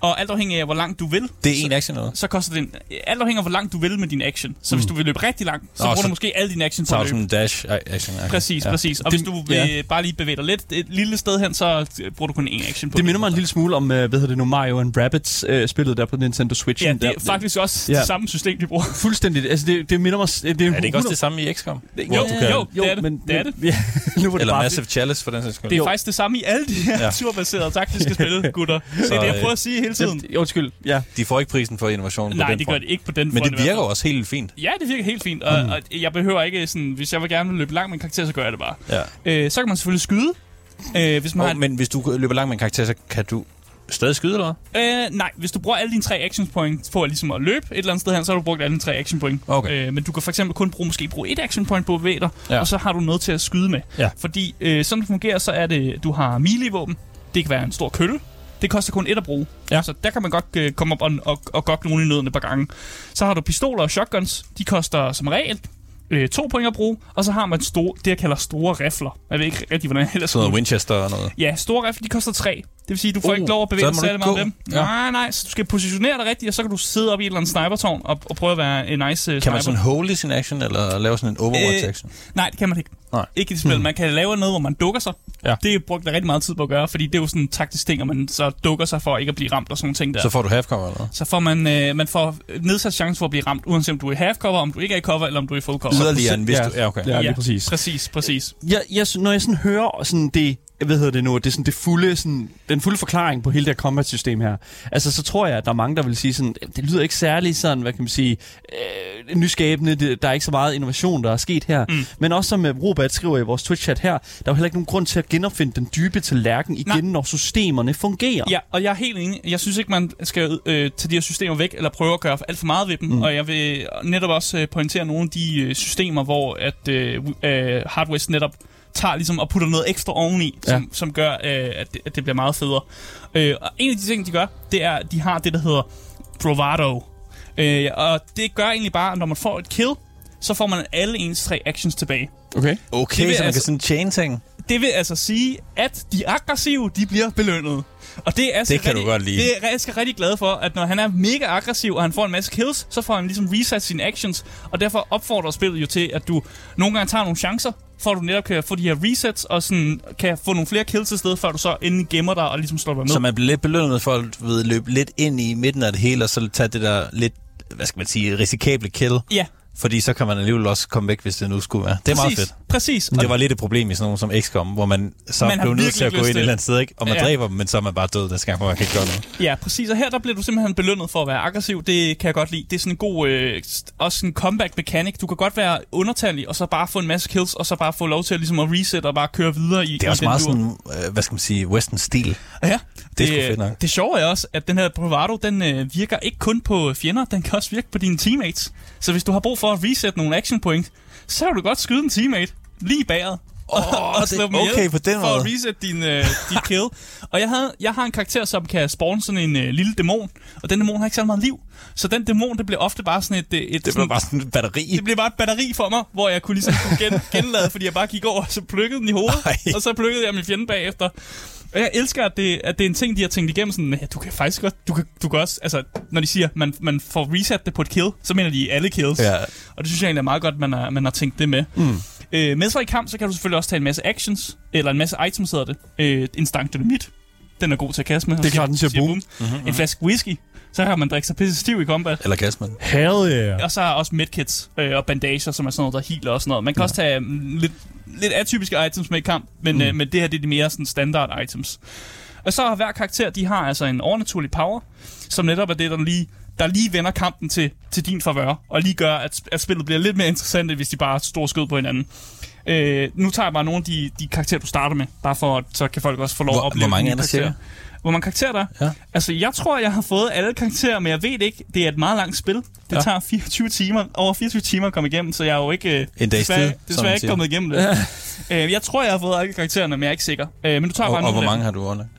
S2: og alt afhængig af, hvor langt du vil,
S3: Det er en action noget.
S2: så koster det en, alt afhængig af, hvor langt du vil med din action. Så hvis du vil løbe rigtig langt, så
S3: Nå,
S2: bruger
S3: så-
S2: du måske alle dine action på
S3: er
S2: at
S3: det
S2: løbe.
S3: dash action. Okay.
S2: Præcis,
S3: ja.
S2: præcis. Og
S1: Det-
S2: hvis du vil
S1: ja.
S2: bare lige bevæge dig lidt et lille sted hen, så øh, bruger du kun én action på
S1: Det minder mig en lille smule om, øh, hvad hedder det nu, Mario and Rabbids øh, spillet der på Nintendo Switch.
S2: Ja, det er faktisk også
S1: Ja.
S2: det samme system, de bruger.
S1: Fuldstændig. Altså, det, det minder mig... Det, det
S3: Er det ikke også det samme i XCOM?
S2: Jo,
S3: Hvor du kan-
S2: jo, det er det.
S1: Men,
S2: det er det. *laughs*
S1: Ja, nu var det
S3: Eller
S1: bare...
S3: Massive Chalice for den sags skyld.
S2: Det er
S1: Jo.
S2: faktisk det samme i alle de her turbaserede taktiske *laughs* spil, gutter. Det er det, jeg
S3: øh,
S2: prøver at sige hele tiden.
S1: Det, undskyld, ja.
S3: De får ikke prisen for innovation på
S2: Nej,
S3: den
S2: det gør det ikke på den
S3: Men
S2: front
S3: det virker jo også helt fint.
S2: Ja, det virker helt fint, og, mm. og jeg behøver ikke sådan, hvis jeg vil gerne løbe langt med en karakter, så gør jeg det bare.
S3: Ja.
S2: Øh, så kan man selvfølgelig skyde, øh, hvis man
S3: Oh,
S2: har...
S3: men hvis du løber langt med en karakter, så kan du stadig skyde, eller hvad?
S2: Øh, nej, hvis du bruger alle dine tre action point på at, ligesom at løbe et eller andet sted hen, så har du brugt alle dine tre action point.
S3: Okay.
S2: Øh, men du kan for eksempel kun bruge, måske bruge et action point på at bevæge dig,
S3: ja.
S2: og så har du noget til at skyde med.
S3: Ja.
S2: Fordi øh, sådan det fungerer, så er det, du har melee-våben, det kan være en stor kølle, det koster kun et at bruge.
S3: Ja.
S2: Så der kan man godt øh, komme op og, og, og gokke nogen i nøden et par gange. Så har du pistoler og shotguns, de koster som regel øh, to point at bruge, og så har man store, det, jeg kalder store rifler. Jeg ved ikke rigtig, hvordan jeg ellers
S3: Sådan noget Winchester og noget.
S2: Ja, store rifler, de koster 3. Det vil sige, du får
S3: Uh,
S2: ikke lov at bevæge dig
S3: du
S2: særlig meget med dem.
S3: Ja.
S2: Nej, nej, så du skal positionere dig rigtigt, og så kan du sidde op i et eller andet snipertårn og, og prøve at være en nice uh,
S3: Kan man
S2: sniper.
S3: sådan hold i sin action, eller lave sådan en Overwatch-action?
S2: Nej, det kan man ikke.
S3: Nej.
S2: Ikke i det spil. Man kan lave noget, hvor man dukker sig.
S3: Ja.
S2: Det brugte jeg rigtig meget tid på at gøre, fordi det er jo sådan en taktisk ting, at man så dukker sig for ikke at blive ramt og sådan nogle ting der.
S3: Så får du half cover, eller?
S2: Så får man, øh, man får nedsat chance for at blive ramt, uanset om du er i half cover, om du ikke er i cover, eller om du er i full cover.
S3: Yderligere end hvis
S1: Ja.
S3: du... Ja, okay.
S1: Ja, lige præcis.
S2: Præcis, præcis.
S1: Jeg, jeg, når jeg sådan hører sådan det, hvad hedder det nu, det er sådan det fulde, sådan, den fulde forklaring på hele det her combat-system her, altså så tror jeg, at der er mange, der vil sige sådan, det lyder ikke særlig sådan, hvad kan man sige, øh, nyskabende, det, der er ikke så meget innovation, der er sket her.
S2: Mm.
S1: Men også som øh, Robert skriver i vores Twitch-chat her, der er jo heller ikke nogen grund til at genopfinde den dybe tallerken igen,
S2: Nej.
S1: når systemerne fungerer.
S2: Ja, og jeg er helt enig. Jeg synes ikke, man skal øh, tage de her systemer væk, eller prøve at gøre alt for meget ved dem. Mm. Og jeg vil netop også øh, pointere nogle af de øh, systemer, hvor at øh, øh, Hard West netop tager ligesom og putter noget ekstra oveni, som,
S1: Ja.
S2: som gør, øh, at, det, at det bliver meget federe. Øh, og en af de ting, de gør, det er, at de har det, der hedder bravado. Øh, og det gør egentlig bare, at når man får et kill, så får man alle ens tre actions tilbage.
S1: Okay.
S3: Okay,
S2: Det vil
S3: så man
S2: altså-
S3: kan sådan chain ting.
S2: Det vil altså sige, at de aggressive, de bliver belønnet. Og det er altså
S3: Det kan du
S2: rigtig,
S3: godt lide.
S2: Det er jeg skal rigtig glad for, at når han er mega aggressiv, og han får en masse kills, så får han ligesom reset sine actions, og derfor opfordrer spillet jo til, at du nogle gange tager nogle chancer, for at du netop kan få de her resets, og sådan kan få nogle flere kills i stedet, før du så endelig gemmer dig og ligesom slår dig ned.
S3: Så man bliver lidt belønnet for at ved, løbe lidt ind i midten af det hele, og så tage det der lidt, hvad skal man sige, risikable kill.
S2: Ja,
S3: Fordi så kan man alligevel også komme væk, hvis det nu skulle være. Det er
S2: præcis,
S3: meget fedt.
S2: Præcis.
S3: Det var lidt et problem i sådan nogle som XCOM, hvor man så
S2: Man
S3: blev nødt til at gå ind et eller andet sted, ikke? og man
S2: Ja.
S3: dræber dem, men så er man bare død. Det skal man bare ikke gøre noget.
S2: Ja, præcis. Og her der bliver du simpelthen belønnet for at være aggressiv. Det kan jeg godt lide. Det er sådan en god, øh, også en comeback mechanic. Du kan godt være undertallig, og så bare få en masse kills, og så bare få lov til at, ligesom at reset og bare køre videre i
S3: Det er
S2: i
S3: også meget
S2: dur.
S3: sådan, øh, hvad skal man sige, western-stil.
S2: Ja,
S3: Det er sgu fedt nok.
S2: Det sjove er også, at den her bravado, den øh, virker ikke kun på fjender, den kan også virke på dine teammates. Så hvis du har brug for at reset nogle action point, så kan du godt skyde en teammate lige bagad.
S3: Åh, det-
S2: slå dem
S3: okay, på den
S2: For at
S3: måde.
S2: reset din, øh, din kill. Og jeg, havde, jeg har en karakter, som kan spawn sådan en øh, lille dæmon, og den dæmon har ikke så meget liv. Så den dæmon, det bliver ofte bare sådan et... øh, et
S3: Det
S2: sådan,
S3: bliver bare sådan et batteri.
S2: det blev bare et batteri for mig, hvor jeg kunne ligesom gen, genlade, fordi jeg bare gik over, og så plukkede den i hovedet,
S3: Ej.
S2: og så plukkede jeg min fjende bagefter. Og jeg elsker, at det, at det er en ting, de har tænkt igennem sådan, ja, du kan faktisk godt, du kan, du kan også, altså, når de siger, man, man får reset det på et kill, så mener de alle kills.
S3: Ja.
S2: Og det synes jeg egentlig er meget godt, man har, man har tænkt det med. Mm. Øh, med sig i kamp, så kan du selvfølgelig også tage en masse actions, eller en masse items hedder det. Øh, en stang dynamit. Den er god til at kaste med.
S1: Det er klart, den siger boom.
S2: Mm-hmm. En flaske whisky. Så kan man drikke sig pisse stiv i combat.
S3: Eller Kasman.
S1: Hell yeah.
S2: Og så er også medkits øh, og bandager, som er sådan noget, der healer og sådan noget. Man kan ja. også tage mm, lidt, lidt atypiske items med i kamp, men, mm. øh, men det her det er de mere sådan standard items. Og så har hver karakter, de har altså en overnaturlig power, som netop er det, der lige, der lige vender kampen til, til din favør, og lige gør, at, at spillet bliver lidt mere interessant, hvis de bare store skød på hinanden. Øh, nu tager jeg bare nogle af de, de karakterer, du starter med, bare for, at så kan folk også få lov
S3: Hvor-
S2: at opleve
S3: hvor mange er der
S2: karakterer.
S3: cirka?
S2: Hvor mange karakterer der er?
S3: Ja.
S2: Altså, jeg tror, jeg har fået alle karakterer, men jeg ved ikke. Det er et meget langt spil. Det
S3: Ja.
S2: ja. tager 24 timer, over 24 timer at komme igennem, så jeg er jo ikke, øh,
S3: En dags
S2: desværre,
S3: tid,
S2: desværre
S3: man
S2: ikke
S3: siger.
S2: kommet igennem det. øh, jeg tror, jeg har fået alle karaktererne, men jeg er ikke sikker. Øh, men du tager
S3: Og,
S2: bare
S3: og hvor mange har du underlagt?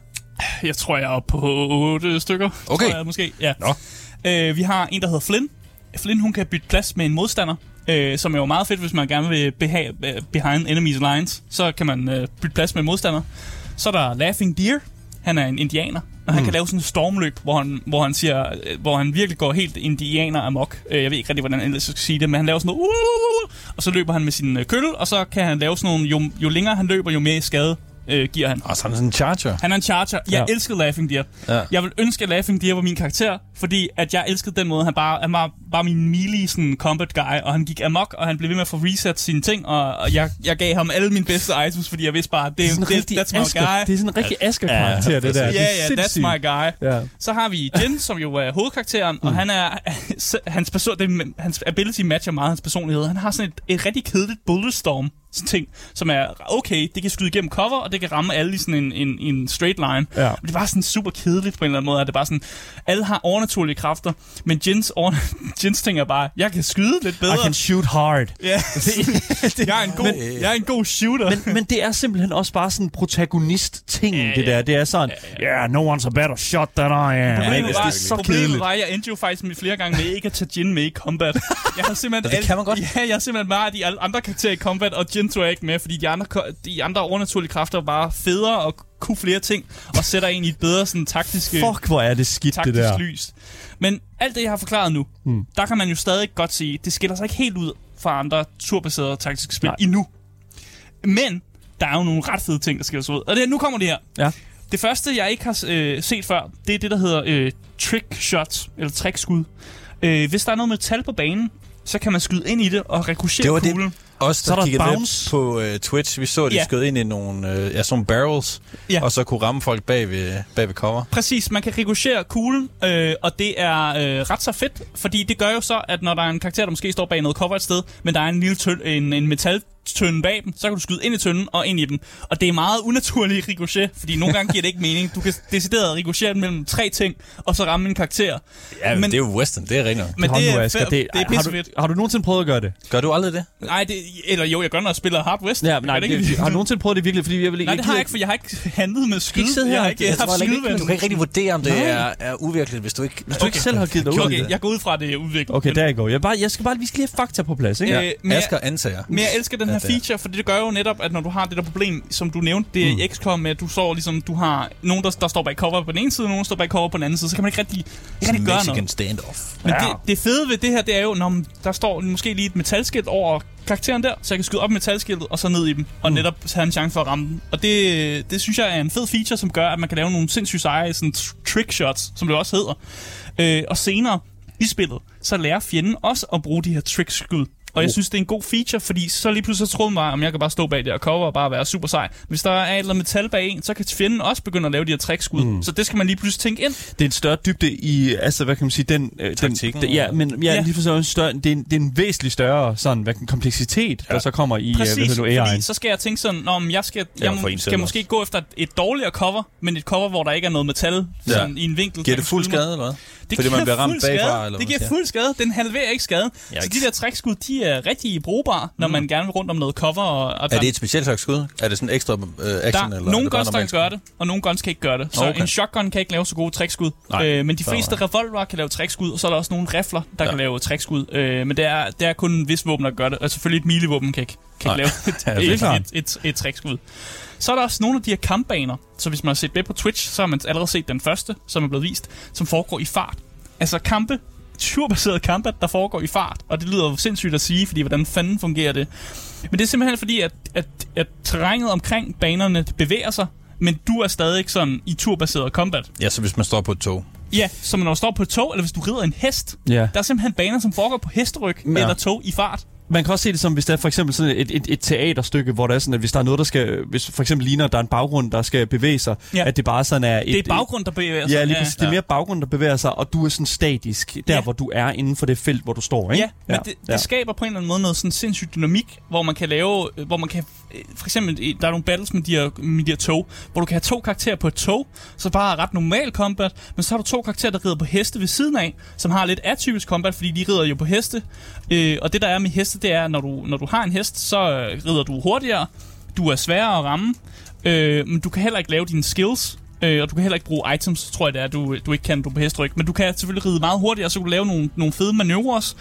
S2: Jeg tror, jeg er oppe på 8 stykker.
S3: Okay.
S2: Tror jeg, måske. Ja.
S3: Nå.
S2: Øh, vi har en, der hedder Flynn. Flynn, hun kan bytte plads med en modstander. Øh, som er jo meget fedt, hvis man gerne vil beha- øh, behind enemies lines. Så kan man øh, bytte plads med modstander. Så er der Laughing Deer. Han er en indianer. Og han kan lave sådan en stormløb, hvor han, hvor han siger, øh, hvor han virkelig går helt indianer amok. Øh, jeg ved ikke rigtig, hvordan jeg skal sige det, men han laver sådan noget, "Uh", og så løber han med sin øh, kølle, og så kan han lave sådan nogle, jo, jo længere han løber, jo mere skade øh, giver han.
S3: Og så er han sådan en charger.
S2: Han er en charger. Jeg
S1: Ja.
S2: ja. elskede Laughing Deer.
S3: Ja.
S2: Jeg vil ønske, at Laughing Deer var min karakter, fordi at jeg elskede den måde, han bare, han var bare min melee sådan, combat guy, og han gik amok, og han blev ved med at få reset sine ting, og, og jeg, jeg gav ham alle mine bedste items, fordi jeg vidste bare, det,
S1: Det er
S2: det,
S1: rigtig
S2: that's my
S1: Asger,
S2: guy.
S1: det er sådan en rigtig Asger-karakter, det der.
S2: Ja,
S1: Det er
S2: ja, that's my guy.
S1: Ja.
S2: Så har vi Jin, som jo er hovedkarakteren, og han er, *laughs* hans, person, det, hans ability matcher meget hans personlighed. Han har sådan et, et rigtig kedeligt bulletstorm ting, som er okay, det kan skyde igennem cover, og det kan ramme alle i sådan en, en, en straight line.
S1: Ja.
S2: Men det bare sådan super kedeligt på en eller anden måde. at Det bare sådan, alle har overnaturlige kræfter, men Jins, over, *laughs* Jins ting er bare, jeg kan skyde lidt bedre.
S1: I can shoot hard.
S2: Ja, *laughs* jeg, er en god, jeg er en god shooter.
S1: men, men det er simpelthen også bare sådan protagonist-ting, ja, det der. Det er sådan, yeah, no one's a better shot than I am.
S2: Problemet
S1: Ikke?
S2: var,
S1: det er så
S2: problemet
S1: kedeligt.
S2: var, at jeg endte jo faktisk med flere gange med ikke at tage Jin med i combat. *laughs* Jeg har simpelthen
S3: det kan man godt.
S2: Ja, jeg har simpelthen bare de andre karakterer i combat, og Tog jeg ikke med, fordi de andre, de andre overnaturlige kræfter var federe og kunne flere ting, og sætter en i et bedre sådan taktisk,
S1: Fuck, hvor er det skidt, det
S2: taktisk
S1: der.
S2: lys. Men alt det, jeg har forklaret nu, hmm. der kan man jo stadig godt sige, det skiller sig ikke helt ud fra andre turbaserede taktiske spil
S1: Nej.
S2: endnu. Men der er jo nogle ret fede ting, der skiller sig ud. Og det, nu kommer det her.
S1: Ja.
S2: Det første, jeg ikke har øh, set før, det er det, der hedder øh, trick shots, eller trickskud. Øh, hvis der er noget metal på banen, så kan man skyde ind i det og rekrutchere
S3: Det var det- Os,
S1: Så er
S3: der
S1: der
S3: kiggede
S1: bounce.
S3: med på uh, Twitch, vi så, at de
S2: Ja.
S3: skød ind i nogle, uh, ja, sådan nogle barrels,
S2: Ja.
S3: og så kunne ramme folk bag ved, bag ved cover.
S2: Præcis, man kan rekrutchere kuglen, øh, og det er øh, ret så fedt, fordi det gør jo så, at når der er en karakter, der måske står bag noget cover et sted, men der er en lille tøn, en, en metal tønde bag dem, så kan du skyde ind i tønden og ind i dem. Og det er meget unaturligt ricochet, fordi nogle gange giver det ikke mening. Du kan decideret ricochere mellem tre ting, og så ramme en karakter.
S3: Ja, men,
S2: Men-
S3: det er jo western, det er rigtigt.
S2: Men det er,
S1: Asger,
S2: det, det er
S1: har, du, har du nogensinde prøvet at gøre det?
S3: Gør du aldrig det?
S2: Nej, det, eller jo, jeg gør, når jeg spiller Hard West.
S1: Ja, nej, det,
S2: ikke-
S1: har du nogensinde prøvet det virkelig? Fordi jeg vil
S2: Nej, det har jeg ikke, for jeg har ikke handlet med skyd.
S1: Ikke.
S2: Jeg har ikke
S1: Jeg
S2: haft
S1: ikke,
S2: skydevand.
S3: Du kan ikke rigtig vurdere, om det
S1: Nej.
S3: er, er uvirkeligt, hvis du ikke...
S1: Hvis du ikke selv har givet dig ud
S2: Okay,
S1: det.
S2: jeg går ud fra, det er udviklet.
S1: Okay, der går. Jeg, bare, jeg skal bare, vi skal lige have fakta på plads, ikke?
S2: Øh,
S3: Asger antager.
S2: Men jeg elsker den her
S3: er.
S2: feature, for det gør jo netop, at når du har det der problem, som du nævnte, det er mm. XCOM, med, at du står ligesom, du har nogen, der, der står bag cover på den ene side, og nogen, der står bag cover på den anden side, så kan man ikke rigtig, ikke rigtig gøre noget.
S3: standoff.
S2: Men
S1: Ja.
S2: det, det fede ved det her, det er jo, når der står måske lige et metalskilt over karakteren der, så jeg kan skyde op med metalskiltet, og så ned i dem, og netop have en chance for at ramme dem. Og det, det synes jeg er en fed feature, som gør, at man kan lave nogle sindssygt seje sådan tr- trick shots, som det også hedder. Øh, og senere i spillet, så lærer fjenden også at bruge de her trickskud. Og jeg synes, det er en god feature, fordi så lige pludselig så troede man, om jeg kan bare stå bag det og cover og bare være super sej. Hvis der er et eller andet metal bag en, så kan fjenden også begynde at lave de her trickskud. Mm. Så det skal man lige pludselig tænke ind.
S1: Det er en større dybde i, altså hvad kan man sige, den... øh, den
S3: Taktikken.
S1: den, ja, men ja,
S2: Ja.
S1: ja. lige for så en større, det, er en, det er en væsentlig større sådan, hvad, kan- kompleksitet, ja. der så kommer i,
S2: Præcis,
S1: øh, hvad hedder nu, AI'en.
S2: så skal jeg tænke sådan, om jeg skal,
S3: Ja,
S2: jeg
S3: for en
S2: skal måske gå efter et, et dårligere cover, men et cover, hvor der ikke er noget metal sådan, i en vinkel.
S3: Giver
S2: der
S3: det fuld
S2: mig.
S3: skade, eller hvad?
S2: Det
S3: Fordi man bliver ramt bagfra, eller
S2: Det giver fuld skade. Den halverer ikke skade. Så de der trækskud, de er rigtig brugbare, når man gerne vil rundt om noget cover. Og, og
S3: Er det et specielt slags skud? Er det sådan ekstra øh, action?
S2: der
S3: eller
S2: er
S3: er
S2: nogle
S3: det
S2: guns, der kan gøre det, og nogle guns kan ikke gøre det. Så
S3: Okay.
S2: en shotgun kan ikke lave så gode trækskud. Øh, men de fleste revolver kan lave trækskud, og så er der også nogle rifler, der
S3: Ja.
S2: kan lave trækskud. Øh, men det er, det er kun en vis våben, der gør det. Og selvfølgelig et milevåben kan ikke, kan ikke lave *laughs* et,
S1: det
S2: et, et, et, et trækskud. Så er der også nogle af de her kampbaner. Så hvis man har set med på Twitch, så har man allerede set den første, som er blevet vist, som foregår i fart. Altså kampe, turbaseret kampe, der foregår i fart. Og det lyder jo sindssygt at sige, fordi hvordan fanden fungerer det? Men det er simpelthen fordi, at, at, at terrænet omkring banerne bevæger sig, men du er stadig ikke sådan i turbaseret combat.
S3: Ja, så hvis man står på et tog.
S2: Ja, som når du står på et tog, eller hvis du rider en hest.
S1: Ja.
S2: Der er simpelthen baner, som foregår på hesteryg
S1: ja.
S2: eller tog i fart.
S1: Man kan også se det som, hvis der er for eksempel sådan et, et, et teaterstykke, hvor der er sådan, at hvis der er noget, der skal, hvis for eksempel ligner, at der er en baggrund, der skal bevæge sig,
S2: Ja.
S1: at det bare sådan er et...
S2: Det er baggrund, der bevæger sig.
S1: Ja, lige præcis. Det er
S3: Ja.
S1: mere baggrund, der bevæger sig, og du er sådan statisk, der
S2: Ja.
S1: hvor du er inden for det felt, hvor du står, ikke?
S2: Ja, men det, det
S1: ja.
S2: skaber på en eller anden måde noget sådan sindssygt dynamik, hvor man kan lave, øh, hvor man kan, øh, for eksempel, der er nogle battles med de, her, med de her tog, hvor du kan have to karakterer på et tog, så bare er ret normal combat, men så har du to karakterer, der rider på heste ved siden af, som har lidt atypisk combat, fordi de rider jo på heste, øh, og det der er med heste, det er, når du, når du har en hest, så øh, rider du hurtigere, du er sværere at ramme, øh, men du kan heller ikke lave dine skills, Øh, og du kan heller ikke bruge items, tror jeg det er, du, du ikke kan, du på hestryg. Men du kan selvfølgelig ride meget hurtigt, og så kan du lave nogle, nogle fede manøvrer.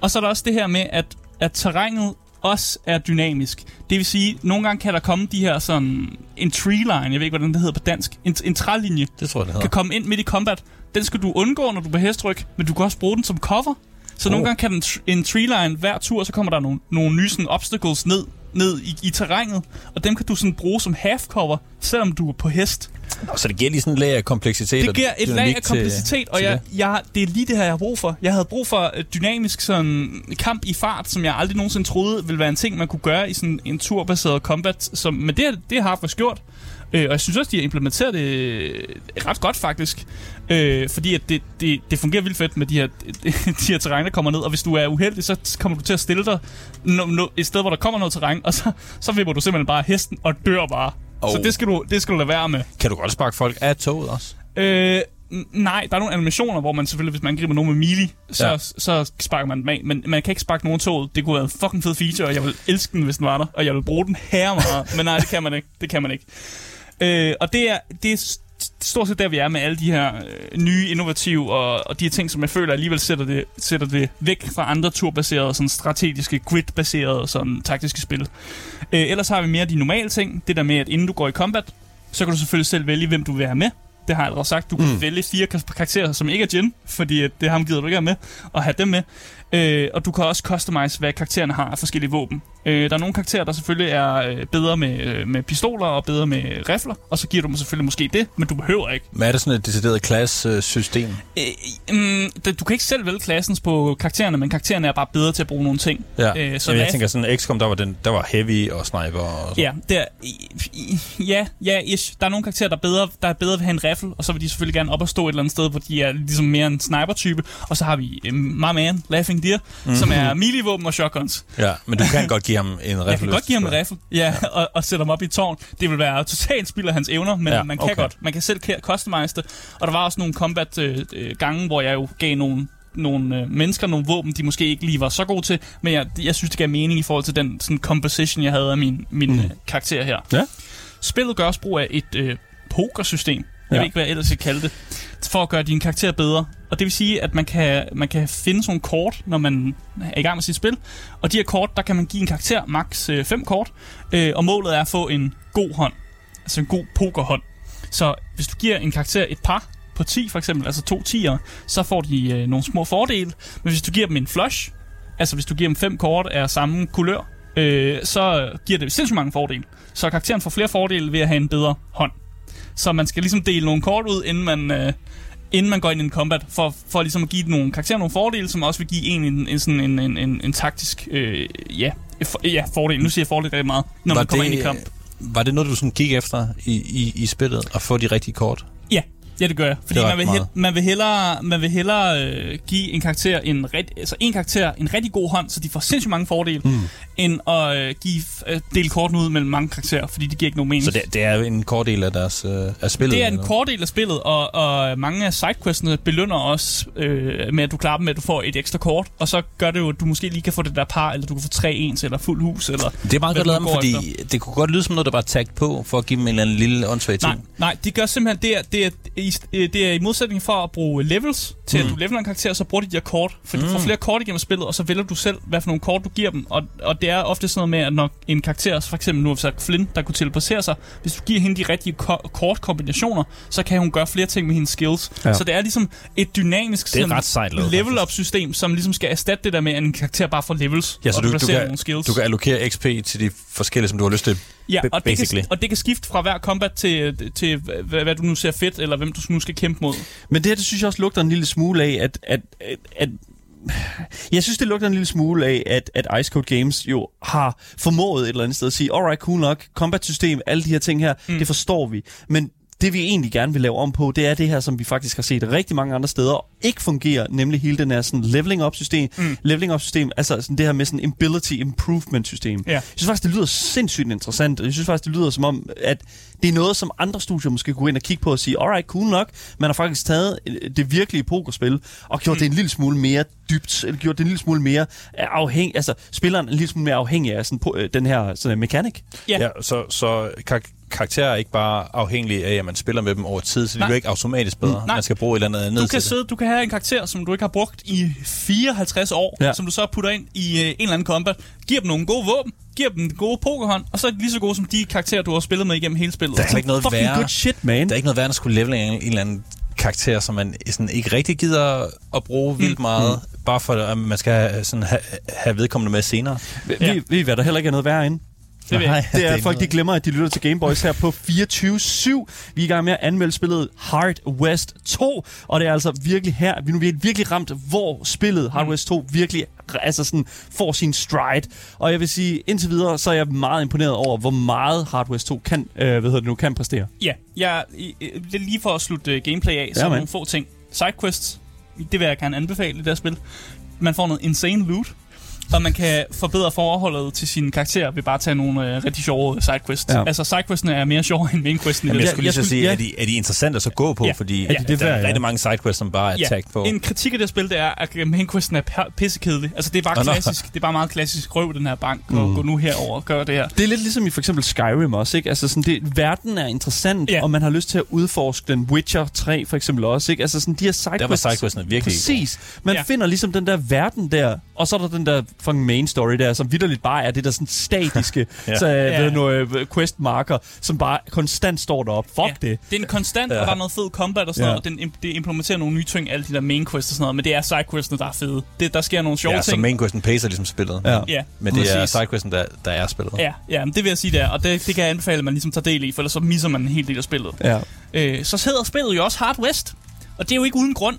S2: Og så er der også det her med, at, at terrænet også er dynamisk. Det vil sige, nogle gange kan der komme de her sådan, en tree line, jeg ved ikke, hvordan det hedder på dansk, en, en trælinje,
S3: Det tror jeg, det
S2: kan
S3: hedder.
S2: komme ind midt i combat. Den skal du undgå, når du er på hestryg, men du kan også bruge den som cover. Så oh. nogle gange kan den en tree line hver tur, så kommer der nogle, nogle nye sådan, obstacles ned, ned i, i terrænet, og dem kan du sådan bruge som half cover, selvom du er på hest.
S3: Nå, så det giver lige sådan en lag af kompleksitet.
S2: Det giver et lag af
S3: til-
S2: kompleksitet, og jeg, jeg, det er lige det her, jeg har brug for. Jeg havde brug for øh, dynamisk sådan, kamp i fart, som jeg aldrig nogensinde troede ville være en ting, man kunne gøre i sådan en turbaseret combat. Som, men det, har- det har Half-Life gjort, øh, og jeg synes også, de har implementeret det øh, ret godt faktisk. Øh, fordi at det, det, det fungerer vildt fedt med de her, *laughs* de her terræn, der kommer ned. Og hvis du er uheldig, så kommer du til at stille dig no, no, et sted, hvor der kommer noget terræn, og så, så vipper du simpelthen bare hesten og dør bare. Oh. Så det skal, du, det skal du lade være med.
S3: Kan du godt sparke folk af toget også?
S2: Øh, nej, der er nogle animationer, hvor man selvfølgelig, hvis man griber nogen med melee, så,
S3: Ja.
S2: så sparker man dem af. Men man kan ikke sparke nogen toget. Det kunne være en fucking fed feature, og jeg vil elske den, hvis den var der. Og jeg vil bruge den her meget. men nej, det kan man ikke. Det kan man ikke. Øh, og det er, det stort set der, vi er med alle de her øh, nye, innovative og, og de her ting, som jeg føler alligevel sætter det, sætter det væk fra andre turbaserede, sådan strategiske, grid-baserede sådan taktiske spil. Øh, ellers har vi mere de normale ting. Det der med, at inden du går i combat, så kan du selvfølgelig selv vælge, hvem du vil have med. Det har jeg allerede sagt. Du kan mm. vælge fire kar- karakterer, som ikke er Jin, fordi det har ham givet du ikke have med, og have dem med. Øh, og du kan også customize, hvad karaktererne har af forskellige våben. Øh, der er nogle karakterer, der selvfølgelig er øh, bedre med, øh, med pistoler og bedre med rifler, og så giver du dem selvfølgelig måske det, men du behøver ikke.
S3: Men er det sådan et decideret klassesystem?
S2: Øh, mm, det- du kan ikke selv vælge klassens på karaktererne, men karaktererne er bare bedre til at bruge nogle ting.
S3: Ja.
S2: Øh,
S3: Øh,
S2: så
S3: så jeg tænker sådan, XCOM, der var, den, der var heavy og sniper og sådan.
S2: Ja, der, ja, ja, ish. Der er nogle karakterer, der er bedre, der er bedre ved at have en riffel, og så vil de selvfølgelig gerne op og stå et eller andet sted, hvor de er ligesom mere en sniper-type. Og så har vi um, My Man, Laughing Deer, mm-hmm. som er melee-våben og shotguns.
S3: ja. Men du kan godt give ham en riffel.
S2: Jeg kan godt give ham en riffel, ja, og, og sætte ham op i tårn. Det vil være totalt spild af hans evner, men
S3: Ja,
S2: ja, man kan
S3: okay.
S2: godt. Man kan selv customize det. Og der var også nogle combat-gange, hvor jeg jo gav nogle nogle øh, mennesker nogle våben, de måske ikke lige var så gode til, men jeg, jeg synes, det gav mening i forhold til den sådan, composition, jeg havde af min, min mm. øh, karakter her.
S1: Ja.
S2: Spillet gør også brug af et øh, pokersystem. Jeg
S1: Ja.
S2: ved ikke, hvad jeg ellers skal kalde det. For at gøre din karakter bedre. Og det vil sige, at man kan, man kan finde sådan nogle kort, når man er i gang med sit spil. Og de her kort, der kan man give en karakter maks 5 kort. Øh, og målet er at få en god hånd. Altså en god pokerhånd. Så hvis du giver en karakter et par på 10 for eksempel, altså to 10'ere, så får de øh, nogle små fordele. Men hvis du giver dem en flush, altså hvis du giver dem fem kort af samme kulør, øh, så giver det sindssygt mange fordele. Så karakteren får flere fordele ved at have en bedre hånd. Så man skal ligesom dele nogle kort ud, inden man, øh, inden man går ind i en combat, for, for ligesom at give nogle karakterer nogle fordele, som også vil give en en, en, sådan en, en, en, en taktisk øh, ja, for, ja, fordel. Nu siger jeg fordel rigtig meget, når
S3: Var
S2: man kommer
S3: det,
S2: ind i kamp.
S3: Var det noget, du sådan gik efter i, i, i spillet, at få de rigtige kort?
S2: Ja, det gør jeg. Fordi man vil, hel,
S3: meget.
S2: man vil hellere, man vil hellere øh, give en karakter en, ret, altså en karakter en rigtig god hånd, så de får sindssygt mange fordele, mm. end at øh, give, øh, dele kortene ud mellem mange karakterer, fordi det giver ikke nogen mening.
S3: Så det, det er en kort del af deres øh, af spillet?
S2: Det er en kort del af spillet, og, og mange af sidequestene belønner også øh, med, at du klarer dem med, at du får et ekstra kort, og så gør det jo, at du måske lige kan få det der par, eller du kan få tre ens, eller fuld hus, eller...
S3: Det er meget godt lavet, fordi det kunne godt lyde som noget, der var tagt på, for at give dem en eller anden lille åndssvag ting.
S2: Nej, nej, de gør simpelthen, det det er, i, det er i modsætning for at bruge levels, til mm. at du leveler en karakter, så bruger de de her kort, for mm. du får flere kort igennem spillet, og så vælger du selv, hvad for nogle kort du giver dem, og, og det er ofte sådan noget med, at når en karakter, for eksempel nu har sagt Flynn, der kunne teleportere sig, hvis du giver hende de rigtige ko- kortkombinationer, så kan hun gøre flere ting med hendes skills.
S1: Ja.
S2: Så det er ligesom et dynamisk
S3: Det er ret sejt lavet,
S2: level up system, som ligesom skal erstatte det der med, at en karakter bare får levels,
S3: Ja, så
S2: og
S3: du, du, kan,
S2: nogle skills.
S3: du kan allokere XP til de forskellige, som du har lyst til.
S2: Ja, og det,
S3: basically.
S2: kan, og det kan skifte fra hver combat til, til hvad, hvad du nu ser fedt, eller hvem du nu skal kæmpe mod.
S1: Men det her, det synes jeg også lugter en lille smule af, at... at, at, at jeg synes, det lugter en lille smule af, at, at Ice Code Games jo har formået et eller andet sted at sige, alright, cool nok, combat-system, alle de her ting her, mm. det forstår vi. Men det vi egentlig gerne vil lave om på, det er det her, som vi faktisk har set rigtig mange andre steder ikke fungerer, nemlig hele den her sådan leveling up system, mm. leveling up system, altså sådan det her med sådan ability improvement system.
S2: Ja.
S1: Jeg synes faktisk, det lyder sindssygt interessant, og jeg synes faktisk, det lyder som om, at det er noget, som andre studier måske kunne gå ind og kigge på og sige, alright, cool nok, man har faktisk taget øh, det virkelige pokerspil og gjort mm. det en lille smule mere dybt, eller gjort det en lille smule mere afhængig, altså spilleren en lille smule mere afhængig af sådan, på, øh, den her sådan, mekanik.
S2: Ja.
S3: Ja, så, så kar- karakterer er ikke bare afhængige af, at man spiller med dem over tid, så de
S2: Nej.
S3: bliver ikke automatisk bedre.
S2: Nej.
S3: Man skal bruge et eller andet andet
S2: Du
S3: til
S2: kan,
S3: det.
S2: sidde, du kan have en karakter, som du ikke har brugt i 54 år,
S1: Ja.
S2: som du så putter ind i øh, en eller anden combat, giver dem nogle gode våben, giver dem en gode pokerhånd, og så er de lige så gode som de karakterer, du har spillet med igennem hele spillet.
S3: Der er ikke noget værre.
S1: good shit, man.
S3: Der er ikke noget værd at skulle level en, en eller anden karakter, som man sådan ikke rigtig gider at bruge vildt meget, mm. bare for at man skal have, sådan have, have vedkommende med senere.
S1: Vi,
S2: Ja.
S1: vi, ved I, hvad der heller ikke er noget værre end?
S2: Det jeg. *laughs*
S1: Det er,
S3: det er
S1: folk, de glemmer, at de lytter til Gameboys her på 24-7. Vi er i gang med at anmelde spillet Hard West 2, og det er altså virkelig her, vi nu er virkelig ramt, hvor spillet Hard West 2 virkelig altså sådan, får sin stride. Og jeg vil sige, indtil videre, så er jeg meget imponeret over, hvor meget Hard West 2 kan, øh, hvad hedder det nu, kan præstere.
S2: Ja, jeg, er lige for at slutte uh, gameplay af, så
S1: Ja, man.
S2: nogle få ting. Sidequests, det vil jeg gerne anbefale i det her spil. Man får noget insane loot, og man kan forbedre forholdet til sine karakterer ved bare at tage nogle uh, rigtig sjove sidequests.
S1: Ja.
S2: Ja. Altså, sidequestene er mere sjove end mainquesten. i
S3: Jamen,
S2: det
S3: jeg
S2: her
S3: skulle lige så
S1: jeg
S3: sige,
S1: skulle-
S3: er, de, er de interessante at så gå på?
S2: Ja.
S3: Fordi
S2: Ja, det
S1: er
S3: der
S1: værd,
S3: er
S1: ja.
S3: rigtig mange sidequests, som bare er
S2: Ja,
S3: tagt på.
S2: en kritik af det spil, det er, at mainquesten er pissekedelig. Altså, det er bare
S3: Nå, nå.
S2: klassisk. Det er bare meget klassisk. Røv den her bank, og
S1: Mm.
S2: gå nu herover og gør det her.
S1: Det er lidt ligesom i for eksempel Skyrim også, ikke? Altså sådan, det, verden er interessant,
S2: Ja.
S1: og man har lyst til at udforske den. Witcher 3 for eksempel også, ikke? Altså sådan, de her sidequests...
S3: Der var sidequestene virkelig
S1: Præcis. Man
S2: Ja.
S1: ja. finder ligesom den der verden der, og så er der den der fucking main story der, som vidderligt bare er det der sådan statiske *laughs*
S3: Ja.
S1: ja. så,
S2: Ja.
S1: ja. noget øh, quest marker, som bare konstant står deroppe. Fuck
S2: ja.
S1: det.
S2: Det er en konstant, ja.
S3: Ja.
S2: og der er noget fed combat og sådan
S1: Ja.
S2: noget, og den, det implementerer nogle nye ting, alle de der main quests og sådan noget, men det er sidequestene, der er fede. Det, der sker nogle sjove
S3: Ja, så
S2: ting.
S3: mainquesten pacer ligesom spillet.
S1: Ja.
S2: Ja,
S3: Men det er sidequesten, der, der er spillet.
S2: Ja, ja men det vil jeg sige der, og det, det kan jeg anbefale, at man ligesom tager del i, for ellers så misser man en hel del af spillet.
S1: Ja.
S2: Øh, så hedder spillet jo også Hard West, og det er jo ikke uden grund,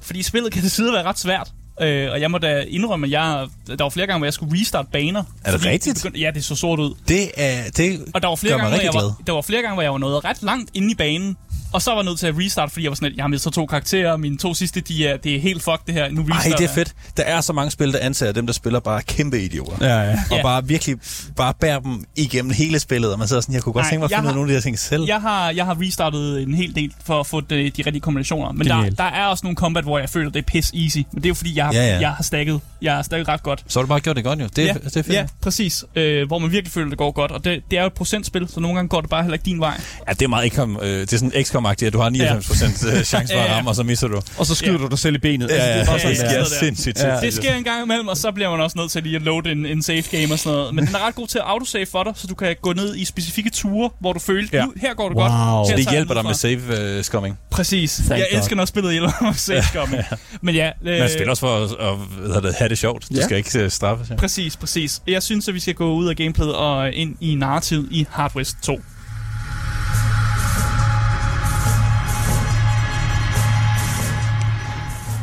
S2: fordi spillet kan til tider være ret svært. Øh, og jeg må da indrømme, at jeg, der var flere gange, hvor jeg skulle restarte baner.
S3: Er det rigtigt?
S2: begyndte- ja, det så sort ud.
S3: Det er... Det
S2: Og der var flere gange, hvor jeg var, der var flere gange, hvor jeg var nået ret langt inde i banen, og så var jeg nødt til at restarte, fordi jeg var sådan, at jeg har mistet to karakterer, mine to sidste, de er, det er helt fuck det her, nu
S3: Ej,
S2: restarter
S3: det er
S2: jeg.
S3: fedt. Der er så mange spil, der anser dem, der spiller bare kæmpe idioter.
S1: Ja, ja.
S3: Og
S2: Ja.
S3: bare virkelig bare bærer dem igennem hele spillet, og man sidder sådan, jeg kunne godt
S2: Nej,
S3: tænke mig at
S2: jeg
S3: finde ud af
S2: har-
S3: nogle af de her ting selv.
S2: Jeg har, jeg har restartet en hel del for at få de, de rigtige kombinationer. Men der, der er også nogle combat, hvor jeg føler, det er piss easy. Men det er jo fordi, jeg har,
S3: Ja, ja.
S2: jeg har stakket. Jeg har stakket ret godt.
S3: Så har du bare gjort det godt jo. Det,
S2: ja,
S3: det er fedt.
S2: ja, præcis. Øh, hvor man virkelig føler, det går godt. Og det, det er jo et procentspil, så nogle gange går det bare heller ikke din vej.
S3: Ja, det er meget XCOM, øh, det er sådan XCOM-agtigt, at du har 99% ja. *laughs* chance for at ramme, og så misser du.
S1: Og så skyder
S2: Ja.
S1: du dig selv i benet.
S3: Ja, ja,
S1: Altså, det er
S2: ja, ja,
S1: det
S2: ja.
S3: sindssygt.
S1: Ja.
S2: Det sker en gang imellem, og så bliver man også nødt til lige at loade en, en save game og sådan noget. Men den er ret god til at autosave for dig, så du kan gå ned i specifikke ture, hvor du føler,
S1: Ja.
S2: her går det
S1: Wow.
S2: godt.
S1: Så
S2: Her
S3: Så det hjælper dig med
S2: fra.
S3: save uh, scumming.
S2: Præcis.
S1: Thank
S2: jeg
S1: God.
S2: elsker, når spillet hjælper med save scumming. *laughs* Men ja, øh,
S3: Man spiller også for at, at det, have det sjovt. Du
S1: Ja.
S3: skal ikke uh, straffes. Ja.
S2: Præcis, præcis. Jeg synes, at vi skal gå ud af gameplayet og ind i narrativet i Hard West 2.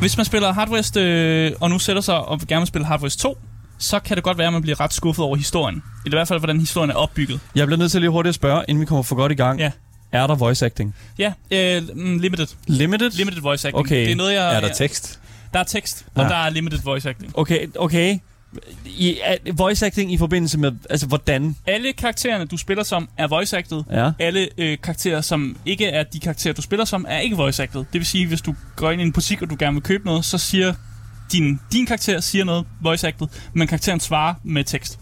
S2: Hvis man spiller Hard West, øh, og nu sætter sig og gerne vil spille Hard West 2, så kan det godt være, at man bliver ret skuffet over historien. I hvert fald, hvordan historien er opbygget.
S1: Jeg bliver nødt til lige hurtigt at spørge, inden vi kommer for godt i gang.
S2: Ja.
S1: Er der voice acting?
S2: Ja, øh, mm, limited.
S1: Limited?
S2: Limited voice acting.
S1: Okay.
S2: Det er noget, jeg...
S3: Er der tekst?
S2: Der er tekst, og
S1: Ja.
S2: der er limited voice acting.
S1: Okay, okay. I, er, voice acting i forbindelse med, altså hvordan?
S2: Alle karaktererne, du spiller som, er voice acted.
S1: Ja.
S2: alle øh, karakterer, som ikke er de karakterer, du spiller som, er ikke voice acted. Det vil sige, hvis du går ind i en butik, og du gerne vil købe noget, så siger din, din karakter siger noget voice acted, men karakteren svarer med tekst.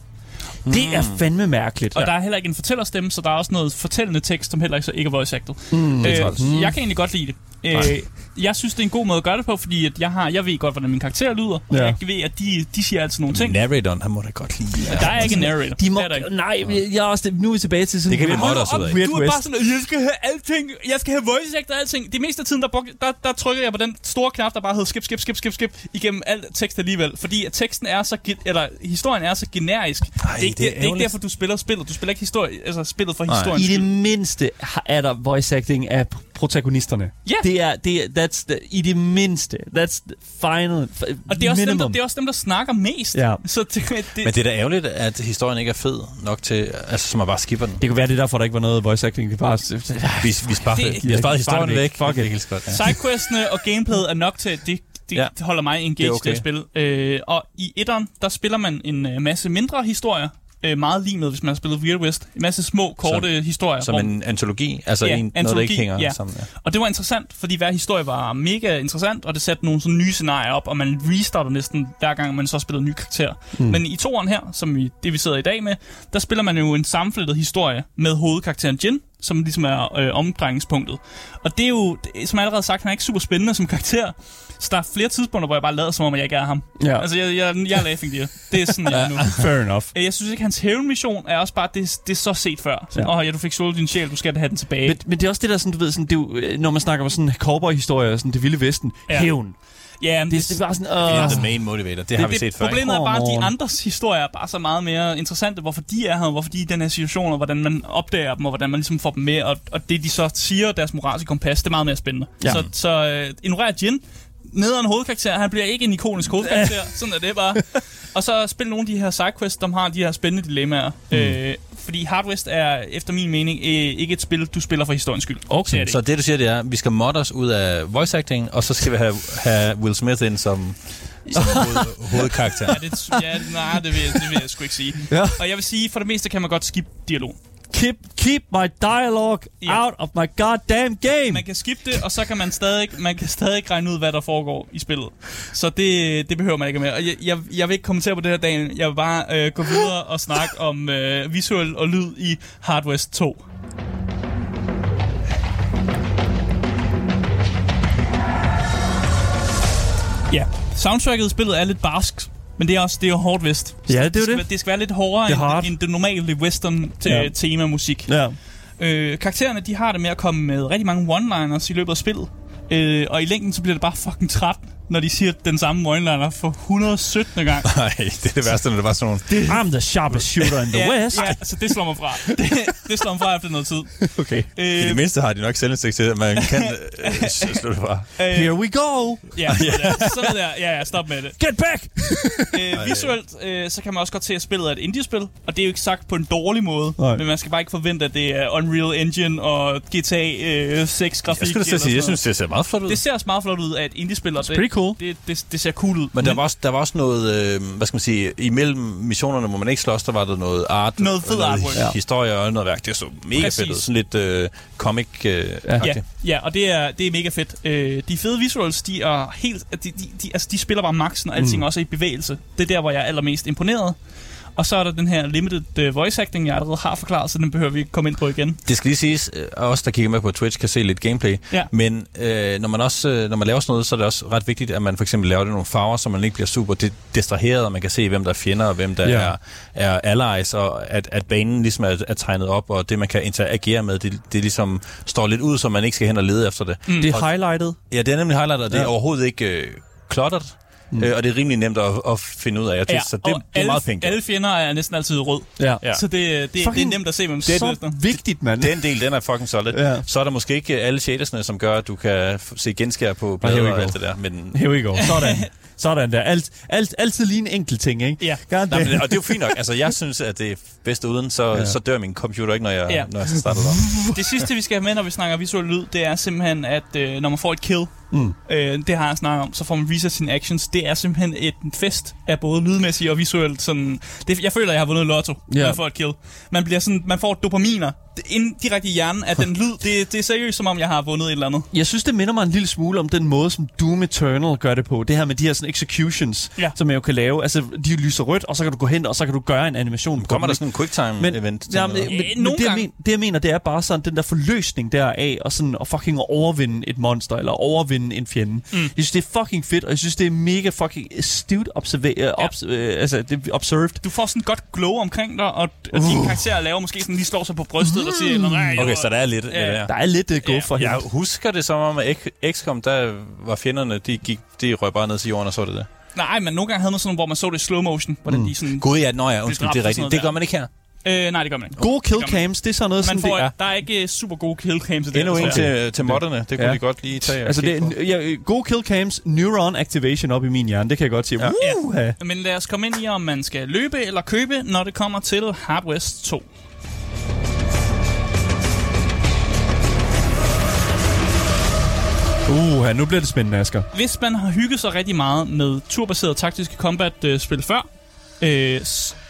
S1: Det er fandme mærkeligt.
S2: Og der er heller ikke en fortællerstemme, så der er også noget fortællende tekst, som heller ikke, så ikke er voice acted.
S1: Mm.
S2: Øh, jeg kan egentlig godt lide det. Øh, jeg synes, det er en god måde at gøre det på, fordi at jeg, har, jeg ved godt, hvordan min karakter lyder. Og
S1: Ja.
S2: jeg ved, at de, de siger altid nogle ting.
S3: Narratoren, han må da godt lide.
S2: Der er ikke en narrator.
S1: De må,
S2: Det er der ikke.
S1: nej, jeg er også, nu er vi tilbage til sådan...
S3: Det kan vi ud af.
S1: Weird
S2: du er bare sådan, at jeg skal have alting, jeg skal have voice actor og alting. Det meste af tiden, der, brugte, der, der trykker jeg på den store knap, der bare hedder skip, skip, skip, skip, skip, igennem alt tekst alligevel. Fordi at teksten er så, eller historien er så generisk. det, er ikke,
S3: det er
S2: det, er ikke derfor, du spiller spillet. Du spiller ikke historie, altså spillet for historien.
S1: I det mindste er der voice acting af protagonisterne.
S2: Ja.
S1: Det er, det er, that's the, i det mindste. That's the final,
S2: Og det er, også dem, der, det er også dem, der snakker mest.
S1: Ja. *laughs*
S2: Så det, det,
S3: Men det er da ærgerligt, at historien ikke er fed nok til, altså så man bare skipper den.
S1: Det kunne være, det er derfor, der ikke var noget voice acting. Vi bare...
S3: Vi, vi sparer,
S2: Det-
S3: vi sparer
S1: Ja,
S3: historien
S1: det.
S3: væk.
S1: Fuck it.
S3: Det er godt, ja.
S2: Sidequestene og gameplayet er nok til, at det, det
S3: Ja.
S2: holder mig engaged
S3: Det
S2: okay.
S3: okay.
S2: til at spille. Øh, og i etteren, der spiller man en øh, masse mindre historier. Øh, meget lige med, hvis man har spillet Weird West. En masse små, korte som, historier.
S3: Som en antologi, altså
S2: Ja,
S3: en, noget, der
S2: antologi,
S3: ikke hænger
S2: ja.
S3: sammen. Ja.
S2: Og det var interessant, fordi hver historie var mega interessant, og det satte nogle sådan nye scenarier op, og man restarter næsten hver gang, man så spillede nye karakterer. Mm. Men i toeren her, som vi, det vi sidder i dag med, der spiller man jo en sammenflettet historie med hovedkarakteren Jin, som ligesom er øh, omdrejningspunktet. Og det er jo, som jeg allerede sagt, han er ikke super spændende som karakter. Så der er flere tidspunkter, hvor jeg bare lader som om, at jeg ikke er ham.
S1: Ja.
S2: Altså, jeg, jeg, jeg er laughing dear. Det er sådan, jeg er nu. *laughs*
S1: Fair enough.
S2: Øh, Jeg synes ikke, hans hævnmission er også bare, det, det er så set før. Sådan,
S1: Ja.
S2: Åh, ja, du fik stjålet din sjæl, du skal have den tilbage.
S1: Men, men det er også det der, sådan, du ved, sådan, det er jo, øh, når man snakker om sådan cowboy-historier, sådan det vilde vesten, ja. Hævn.
S2: Ja, men
S1: Det,
S2: det,
S1: det er bare sådan,
S3: Det er the main motivator. Det, har vi
S2: det,
S3: set før. ikke?
S2: problemet er bare, at de andres historier er bare så meget mere interessante, hvorfor de er her, hvorfor de er i den her situation, og hvordan man opdager dem, og hvordan man ligesom får dem med, og, og det de så siger, deres moralske kompas, det er meget mere spændende.
S1: Ja.
S2: Så, så øh, ignorer Jin, nederen hovedkarakter, han bliver ikke en ikonisk hovedkarakter, sådan er det bare. Og så spil nogle af de her sidequests, som har de her spændende dilemmaer. Mm. Øh, fordi Hard West er, efter min mening, øh, ikke et spil, du spiller for historiens skyld.
S1: Okay,
S2: det
S3: Så det, du siger, det er, at vi skal modde os ud af voice acting, og så skal vi have, have Will Smith ind som, som hoved, hovedkarakter.
S2: Ja, det, ja, nej, det vil, jeg- det vil jeg sgu ikke sige.
S1: Ja.
S2: Og jeg vil sige, for det meste kan man godt skip dialog.
S1: Keep, keep my dialogue
S2: Ja.
S1: out of my goddamn game.
S2: Man kan skippe det, og så kan man stadig, man kan stadig regne ud, hvad der foregår i spillet. Så det, det behøver man ikke med. Og jeg, jeg, jeg vil ikke kommentere på det her, Daniel. Jeg vil bare øh, gå videre og snakke om øh, visuel og lyd i Hard West 2. Ja, soundtracket i spillet er lidt barsk, men det er også det er hårdt vest.
S1: Ja, det er jo
S2: skal,
S1: det.
S2: Det skal være lidt hårdere
S1: Det
S2: end, end det normale western te-
S1: Ja.
S2: tema musik.
S1: Ja.
S2: Øh, karaktererne, de har det med at komme med rigtig mange one-liners i løbet af spillet. Øh, og i længden, så bliver det bare fucking træt, når de siger den samme one-liner for 117. gang. *laughs*
S3: Nej, det er det værste, når det var sådan nogle...
S1: I'm the sharpest shooter in the
S2: ja,
S1: west.
S2: ja, så det slår mig fra. Det, det slår mig fra efter noget tid. *laughs*
S1: Okay.
S3: I
S2: Øh,
S3: det mindste har de nok selvindsigt til, at man *laughs* kan øh, slå det fra.
S2: øh,
S1: Here we go.
S2: ja, så ved jeg, så ved jeg, ja, ja, stop med det.
S1: Get back.
S2: Øh, visuelt, øh, så kan man også godt se, at spillet er et indie-spil, og det er jo ikke sagt på en dårlig måde,
S1: Nej.
S2: men man skal bare ikke forvente, at det er Unreal Engine og GTA øh, 6 grafik.
S3: Jeg skulle sige, jeg synes, det ser meget flot ud.
S2: det ser også meget flot ud af et indie-spil, og det,
S1: pretty cool.
S2: det, det, det ser cool ud.
S3: Men der var, også, der var også noget, øh, hvad skal man sige, imellem missionerne, hvor man ikke slås, der var der noget art.
S2: Noget fed artwork.
S3: Ja. Historie og noget værk. Det så mega
S2: Præcis.
S3: fedt ud. Sådan lidt øh, comic øh,
S1: Ja.
S2: Ja, ja, og det er, det er mega fedt. Øh, de fede visuals, de er helt... De, de, de, altså, de spiller bare maxen, og alting mm. også er i bevægelse. Det er der, hvor jeg er allermest imponeret. Og så er der den her limited uh, voice acting, jeg allerede har forklaret, så den behøver vi ikke komme ind på igen.
S3: Det skal lige siges, øh, os der kigger med på Twitch kan se lidt gameplay,
S2: Ja.
S3: men øh, når man også øh, når man laver sådan noget, så er det også ret vigtigt, at man for eksempel laver det nogle farver, så man ikke bliver super di- distraheret, og man kan se, hvem der er fjender, og hvem der
S1: Ja.
S3: er, er allies, og at, at banen ligesom er, er tegnet op, og det, man kan interagere med, det, det ligesom står lidt ud, så man ikke skal hen og lede efter det.
S2: Mm.
S1: Det er highlighted.
S3: Ja, det er nemlig highlighter, og det er
S1: Ja.
S3: overhovedet ikke øh, klottert, mm. øh, og det er rimelig nemt at, at finde ud af. Jeg synes, så det,
S2: og
S3: det er
S2: alle,
S3: meget pænt.
S2: alle fjender er næsten altid rød.
S1: Ja.
S3: Ja.
S2: Så det, det, det er nemt at se, hvem
S1: Det
S2: det
S1: er så vigtigt, mand.
S3: Den del, den er fucking solid.
S1: Ja.
S3: Så er der måske ikke alle shadersne, som gør, at du kan se genskær på blader og alt det der. Men,
S1: Here we go. Sådan. Sådan der. Alt, alt, altid lige en enkelt ting, ikke?
S2: Ja.
S1: God
S3: nej, men, og det er jo fint nok. Altså, jeg synes, at det er bedst uden, så,
S1: Ja.
S3: ja. så dør min computer ikke, når jeg,
S2: Ja.
S3: ja. når jeg starter op.
S2: Det sidste, vi skal have med, når vi snakker visuel lyd, det er simpelthen, at øh, når man får et kill,
S1: Mm.
S2: øh, det har jeg snakket om, så får man reset sine actions. Det er simpelthen et fest af både lydmæssigt og visuelt. Sådan, det, jeg føler, jeg har vundet lotto,
S1: Ja.
S2: når jeg får et kill. Man, bliver sådan, man får dopaminer ind direkte i hjernen af den lyd. Det, det er seriøst, som om jeg har vundet et eller andet.
S1: Jeg synes, det minder mig en lille smule om den måde, som Doom Eternal gør det på. Det her med de her sådan executions,
S2: Ja.
S1: som man jo kan lave. Altså, de lyser rødt, og så kan du gå hen, og så kan du gøre en animation på
S3: Kommer der sådan en quicktime-event? til
S1: Ja, men, men,
S2: Øh,
S1: men
S2: nogle
S1: det, jeg
S2: gange.
S1: men, det, jeg mener, det er bare sådan den der forløsning der af, og sådan at fucking overvinde et monster, eller overvinde en fjende. Mm. Jeg synes, det er fucking fedt, og jeg synes, det er mega fucking astute observa- ja. obs- øh, altså, det er observed.
S2: Du får sådan et godt glow omkring dig, og, og dine karakterer laver måske sådan lige slår sig på brystet, og siger, nej,
S3: Okay, så der er lidt
S2: Ja.
S3: ja. der.
S1: Der er lidt uh, go
S2: Ja,
S1: for
S3: Jeg
S1: him.
S3: husker det som om, at XCOM, der var fjenderne, de, gik, de røg bare ned til jorden og så det der.
S2: Nej, men nogle gange havde man sådan, hvor man så det i slow motion, hvordan mm. de sådan...
S3: Gud ja, nå ja, undskyld, det er rigtigt. Det gør man ikke her.
S2: Øh, nej, det gør man ikke.
S1: Gode kill
S2: Det
S1: det er sådan noget,
S2: Man
S1: sådan
S2: får,
S1: det er.
S2: der er ikke super gode kill cams i det.
S3: Endnu en til, til modderne, det kunne
S1: Ja.
S3: vi godt lige tage
S1: Altså, det er, ja, gode kill cams, neuron activation op i min hjerne, det kan jeg godt sige.
S3: Ja.
S1: Ja. Uh,
S2: Men lad os komme ind i, om man skal løbe eller købe, når det kommer til Hard West 2.
S1: uh, nu bliver det spændende, Asger.
S2: Hvis man har hygget sig rigtig meget med turbaseret taktiske combat-spil før, øh,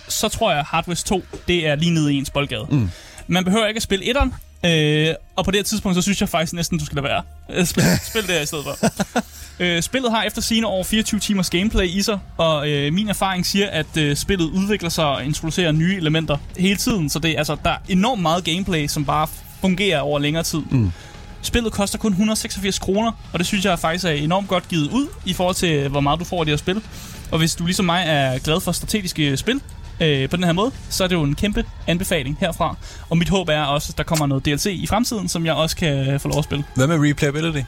S2: så tror jeg, at Hard West 2 det er lige nede i ens boldgade. Mm. Man behøver ikke at spille etteren, øh, og på det her tidspunkt, så synes jeg faktisk næsten, du skal lade være. Øh, Spil, *laughs* spil det her i stedet for. øh, spillet har efter sine over 24 timers gameplay i sig, og øh, min erfaring siger, at øh, spillet udvikler sig og introducerer nye elementer hele tiden, så det, altså, der er enormt meget gameplay, som bare fungerer over længere tid. Mm. Spillet koster kun 186 kroner, og det synes jeg faktisk er enormt godt givet ud i forhold til, hvor meget du får af det her spil. Og hvis du ligesom mig er glad for strategiske spil øh, på den her måde, så er det jo en kæmpe anbefaling herfra. Og mit håb er også, at der kommer noget DLC i fremtiden, som jeg også kan få lov at spille.
S3: Hvad med replayability?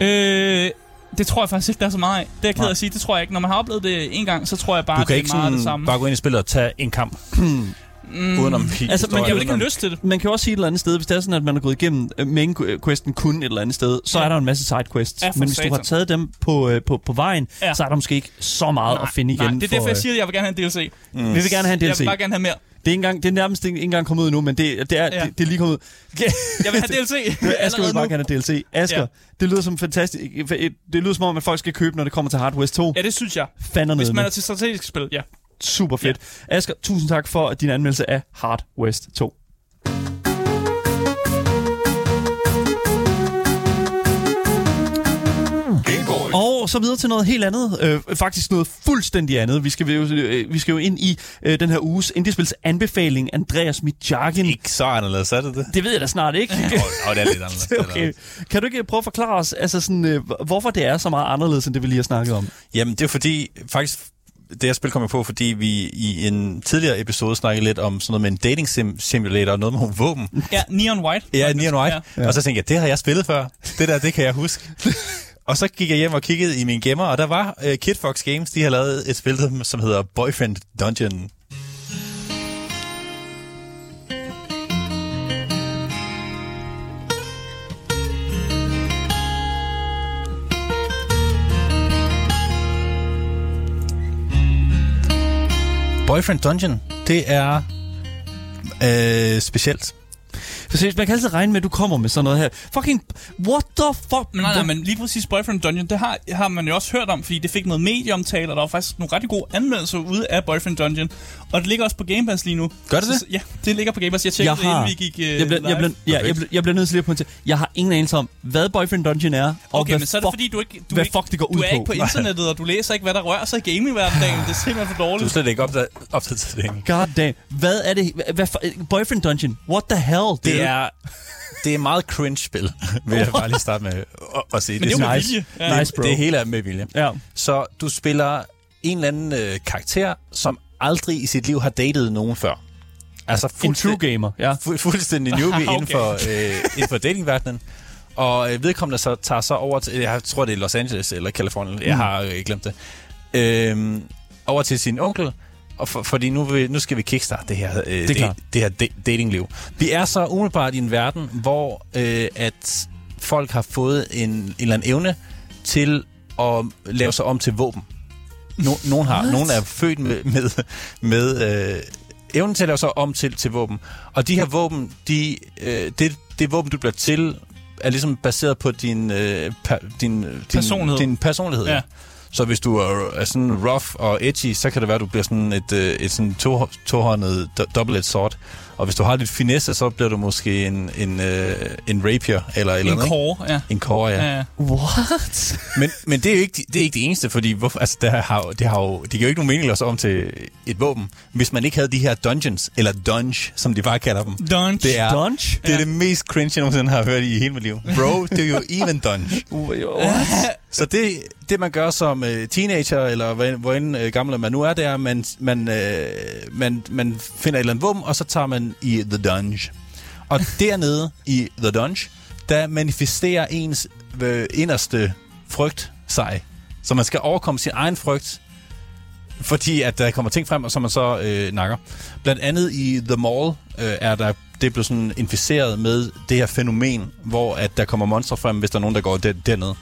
S2: Øh, Det tror jeg faktisk ikke, der er så meget af. Det er jeg ked at sige. Det tror jeg ikke. Når man har oplevet det en gang, så tror jeg bare,
S3: Du kan
S2: det
S3: ikke
S2: er meget det samme.
S3: bare gå ind i spillet og tage en kamp. *clears throat* Udenom
S1: Altså,
S2: Men
S1: man
S2: jeg
S1: kan
S2: vil ikke have lyst til det.
S1: Man kan jo også sige et eller andet sted, hvis det er sådan, at man har gået igennem øh, main questen kun et eller andet sted, så
S2: Ja.
S1: er der en masse side quests.
S2: Ja,
S1: Men hvis du har
S2: satan.
S1: taget dem på, øh, på, på vejen,
S2: Ja.
S1: så er der måske ikke så meget at finde igen.
S2: Nej, det er
S1: for,
S2: derfor, jeg
S1: øh,
S2: siger, at jeg vil gerne have en DLC.
S1: Vi vil gerne have en
S2: Jeg
S1: DLC.
S2: vil bare gerne have mere.
S1: Det er, engang, det er nærmest ikke engang kommet ud nu, men det, det, er,
S2: Ja.
S1: det, det er lige kommet ud. *laughs*
S2: Jeg vil have DLC. *laughs*
S1: Asger vil bare gerne have DLC. Asger,
S2: Ja.
S1: det lyder som fantastisk. Det lyder som om, at folk skal købe, når det kommer til Hard West 2.
S2: Ja, det synes jeg.
S1: Fandme
S2: Hvis man er til strategisk spil, ja.
S1: Super fedt. Asger, tusind tak for din anmeldelse af Hard West 2. Og så videre til noget helt andet. Øh, faktisk noget fuldstændig andet. Vi skal jo, øh, vi skal jo ind i øh, den her uges Indiespils anbefaling. Andreas Mitjagin.
S3: Ikke så anderledes, er det det?
S1: Det ved jeg da snart ikke.
S3: Åh, oh, det er lidt anderledes. *laughs* er
S1: okay. Kan du ikke prøve at forklare os, altså sådan, øh, hvorfor det er så meget anderledes, end det vi lige har snakket om?
S3: Jamen, det er fordi, faktisk, det her spil kom jeg på, fordi vi i en tidligere episode snakkede lidt om sådan noget med en dating sim simulator og noget med nogle våben.
S2: Ja, Neon White.
S3: Ja, Neon White.
S2: Ja.
S3: Og så tænkte jeg, det har jeg spillet før. Det der, det kan jeg huske. *laughs* og så gik jeg hjem og kiggede i min gemmer, og der var uh, Kid Fox Games, de har lavet et spil, som hedder Boyfriend Dungeon. Boyfriend Dungeon, det er øh, specielt.
S1: For seriøst, man kan altid regne med, at du kommer med sådan noget her. Fucking, what the fuck?
S2: Men nej, nej, men lige præcis Boyfriend Dungeon, det har, har man jo også hørt om, fordi det fik noget medieomtale, og der var faktisk nogle rigtig gode anmeldelser ude af Boyfriend Dungeon. Og det ligger også på Game Pass lige nu.
S3: Gør det det?
S2: Så, ja, det ligger på Game Pass. Jeg tjekkede
S1: Jeg har-
S2: det, inden vi gik uh,
S1: jeg bliver, jeg, bliver, ja, jeg, bliver, jeg bliver nødt til lige at pointere. Jeg har ingen anelse om, hvad Boyfriend Dungeon er, og
S2: Okay,
S1: hvad
S2: men så er det
S1: fuck,
S2: fordi, du ikke, du
S1: hvad
S2: ikke,
S1: fuck det går
S2: du
S1: ud
S2: er ikke
S1: på.
S2: på internettet, og du læser ikke, hvad der rører sig i gaming-verdenen. Det er simpelthen for
S3: Du er
S2: dårligt.
S3: slet ikke det. ikke?
S1: God damn. Hvad er det? Hvad, hvad, for- Boyfriend Dungeon? What the hell?
S3: Det er, det er meget cringe-spil, vil jeg bare lige starte med at, sige.
S2: Men det er jo med
S1: nice. Ja. Nice, bro.
S3: Det hele er med vilje.
S1: Ja.
S3: Så du spiller en eller anden øh, karakter, som aldrig i sit liv har datet nogen før. Altså
S1: En true gamer, ja.
S3: fu- fuldstændig newbie *laughs*
S2: Okay.
S3: inden for, øh, inden for datingverdenen. Og øh, vedkommende så tager så over til, jeg tror det er Los Angeles eller Kalifornien,
S1: Mm.
S3: jeg har øh, glemt det, øhm, over til sin onkel, og for, fordi nu, vil, nu skal vi kickstarte det her, øh, det,
S1: klart.
S3: det her da- datingliv. Vi er så umiddelbart i en verden, hvor øh, at folk har fået en, en eller anden evne til at lave sig om til våben. No, nogen har.
S1: What?
S3: Nogen er født med, med, med øh, evnen til at lave sig om til, til våben. Og de her våben, de, øh, det, det våben, du bliver til, er ligesom baseret på din, øh, per, din, din
S2: Personlighed.
S3: Din personlighed, ja. Så hvis du er, er sådan rough og edgy, så kan det være, at du bliver sådan et, øh, et sådan to, tohåndet do- double-edged sword. Og hvis du har lidt finesse, så bliver du måske en, en, øh, en rapier eller eller
S2: En
S3: ikke?
S2: core, ja.
S3: En core, ja.
S2: ja. ja.
S1: What?
S3: Men, men det er jo ikke, det er ikke det eneste, fordi hvorfor, altså, det har, jo- det har jo, det giver jo ikke nogen mening at om til et våben, hvis man ikke havde de her dungeons, eller dunge, som de bare kalder dem.
S2: Dunge.
S3: Det er,
S1: Dunge?
S3: det, er
S2: Ja.
S3: det mest cringe, jeg nogensinde har hørt i hele mit liv. Bro, det er jo *laughs* even dunge.
S1: What?
S3: Så det, det man gør som øh, teenager, eller hvor, hvor end øh, gammel man nu er, det er, at man, man, øh, man, man finder et eller andet vum, og så tager man i The Dunge. Og dernede i The Dunge, der manifesterer ens øh, inderste frygt sig. Så man skal overkomme sin egen frygt, fordi at der kommer ting frem, og som man så øh, nakker. Blandt andet i The Mall øh, er der det blev sådan inficeret med det her fænomen, hvor at der kommer monstre frem, hvis der er nogen, der går der, dernede.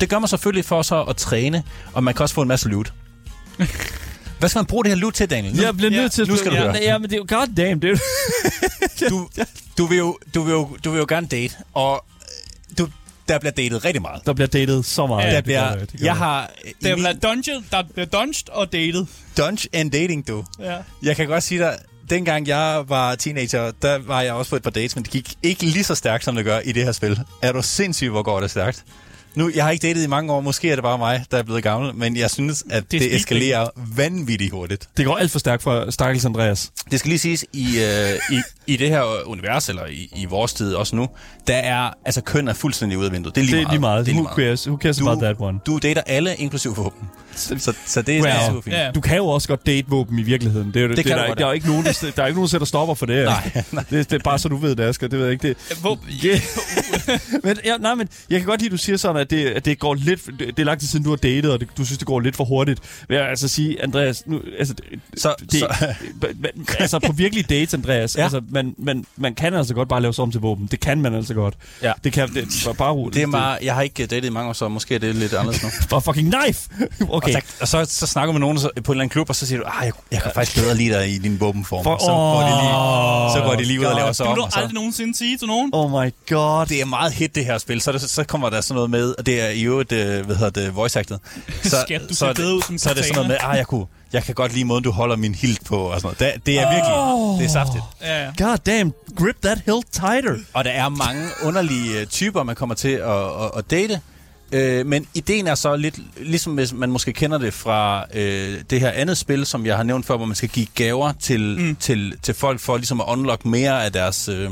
S3: Det gør man selvfølgelig for så at træne, og man kan også få en masse loot. *laughs* Hvad skal man bruge det her loot til, Daniel? Nu,
S1: Jeg bliver
S2: Ja,
S1: nødt til at...
S3: nu skal du
S1: ja,
S3: høre.
S1: Ja, men det er jo god damn, det er jo... *laughs*
S3: du, du, vil jo, du, vil jo, du vil jo gerne date, og øh, du, der bliver datet rigtig meget.
S1: Der bliver datet så meget.
S2: Ja,
S3: der
S1: det
S3: bliver,
S1: det, det
S3: jeg
S1: det.
S3: har
S2: Der bliver
S3: min
S2: dungeon, der bliver dunged og dated.
S3: dunge and dating, du.
S2: Ja.
S3: Jeg kan godt sige dig, dengang jeg var teenager, der var jeg også på et par dates, men det gik ikke lige så stærkt, som det gør i det her spil. Er du sindssyg, hvor går det stærkt? Nu, jeg har ikke datet i mange år, måske er det bare mig, der er blevet gammel, men jeg synes, at
S2: Det
S3: det, eskalerer vanvittigt hurtigt.
S1: Det går alt for stærkt for Stakkels Andreas.
S3: Det skal lige siges, i, øh, i, i det her univers, eller i, i vores tid også nu, der er, altså køn er fuldstændig ude af vinduet. Det er lige
S1: Det er lige meget.
S3: Det er
S1: Who cares? Who cares about that one?
S3: Du dater alle, inklusiv våben. Så, så det er
S1: Well,
S3: super fint.
S2: ja.
S1: Du kan jo også godt date våben i virkeligheden. Det er, jo- det,
S3: kan
S1: er
S3: du
S1: der,
S3: godt,
S1: der, er ikke nogen, der, der er ikke nogen, der sætter stopper for det. Nej, *laughs* nej. Det, det, er bare så du ved det, Asger. Det ved jeg ikke. Det,
S2: Hvor, *laughs*
S1: men, ja, nej, men jeg kan godt lide, at du siger sådan, at det, at det går lidt... Det, det er lang tid siden, du har datet, og det, du synes, det går lidt for hurtigt. Vil jeg altså sige, Andreas... Nu, altså, det,
S3: Så,
S1: det,
S3: så,
S1: men, altså på virkelige dates, Andreas,
S3: Ja.
S1: altså, man, man, man kan altså godt bare lave sig om til våben. Det kan man altså godt.
S3: Ja.
S1: Det kan det, bare, bare roligt.
S3: det er meget, jeg har ikke datet i mange år, så måske er det lidt anderledes nu. *laughs*
S1: Bare fucking knife! Okay.
S3: Og, så, og så, så snakker med nogen så, på en eller anden klub, og så siger du, ah, jeg, jeg kan faktisk bedre lide dig i din våbenform.
S1: For-
S3: så, går de lige, så går de lige ud og laver sig
S2: det
S3: om.
S2: vil du
S3: så.
S2: aldrig nogensinde sige til nogen.
S1: Oh my god.
S3: Det er meget hit, det her spil. Så, det, så kommer der sådan noget med, og det er i øvrigt, øh, hvad hedder det, voice acted. Så, *laughs*
S2: Skat, du
S3: så,
S2: ser
S3: er
S2: bedre ud som
S3: det, så er det sådan noget med, ah, jeg, kunne, jeg kan godt lide måden, du holder min hilt på, og sådan noget. Det, det er virkelig,
S1: Åh.
S3: det er saftigt.
S2: Ja.
S1: God damn, grip that hilt tighter.
S3: Og der er mange underlige øh, typer, man kommer til at, at, at date. Øh, men ideen er så lidt, ligesom hvis man måske kender det fra øh, det her andet spil, som jeg har nævnt før, hvor man skal give gaver til, mm. til, til folk for ligesom at unlock mere af deres øh,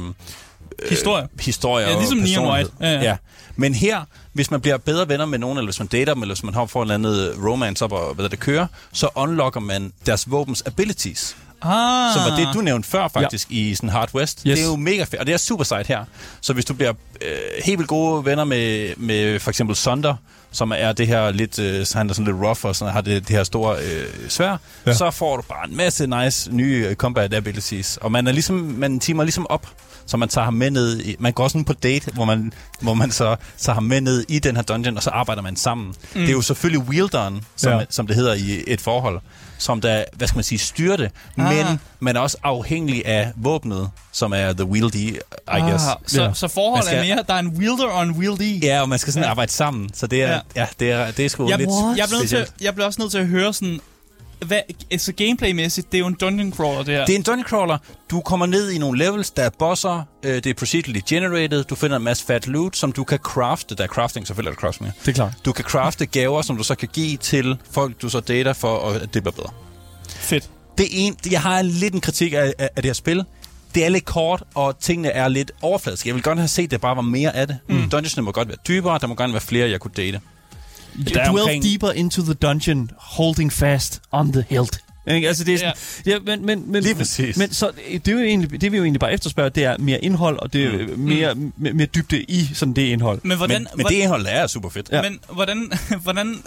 S2: Historie.
S3: historie
S2: Ja, ligesom Neon. White. Ja, ja.
S3: ja. Men her, hvis man bliver bedre venner med nogen, eller hvis man dater dem, eller hvis man har for et eller andet romance op og hvad der kører, så unlocker man deres våbens abilities.
S2: Ah.
S3: Som var det, du nævnte før faktisk ja. i sådan Hard West.
S1: Yes.
S3: Det er jo mega fedt, og det er super sejt her. Så hvis du bliver øh, helt vildt gode venner med, med for eksempel Sonder, som er det her lidt, øh, han er sådan lidt rough og sådan, har det, det her store øh, svær, ja. så får du bare en masse nice nye øh, combat abilities. Og man er ligesom, man teamer ligesom op, så man tager ham med ned i, man går sådan på date, hvor man, hvor man så tager ham med ned i den her dungeon, og så arbejder man sammen. Mm. Det er jo selvfølgelig wielderen, som,
S1: Ja.
S3: som det hedder i et forhold, som der, hvad skal man sige, styrer det,
S2: Ah.
S3: men man er også afhængig af våbnet, som er the wieldy, I guess.
S2: Ah, så,
S1: Ja.
S2: så forholdet
S3: skal-
S2: er mere, der er en wielder og en wieldy.
S3: Ja, og man skal sådan
S2: Ja.
S3: arbejde sammen, så det er,
S2: Ja.
S3: ja. Det er, det er sgu
S2: Jeg,
S3: lidt
S2: jeg, bliver nødt til, jeg bliver også nødt til at høre sådan... Hvad, altså gameplaymæssigt, det er jo en dungeon crawler, det her.
S3: Det er en dungeon crawler. Du kommer ned i nogle levels, der er bosser, øh, det er procedurally generated, du finder en masse fat loot, som du kan crafte. Der er crafting, selvfølgelig er der crafting.
S1: Det er klart.
S3: Du kan crafte gaver, som du så kan give til folk, du så dater for, at det bliver bedre.
S2: Fedt.
S3: Det er en, jeg har lidt en kritik af, af, af det her spil. Det er lidt kort, og tingene er lidt overfladiske. Jeg vil godt have set, at der bare var mere af det. Mm. Dungeonsene må godt være dybere, der må gerne være flere, jeg kunne date.
S1: Dwell
S3: omkring-
S1: deeper into the dungeon, holding fast on the hilt. Ikke? Altså, det er sådan, ja. ja men, men, men,
S3: Lige præcis.
S1: Men så, det, er jo egentlig, det vi jo egentlig bare efterspørger, det er mere indhold, og det er mere, mere, mere dybde i sådan det indhold.
S2: Men hvordan...
S3: Men, men det indhold er super fedt.
S1: Ja.
S2: Men hvordan, *laughs* hvordan,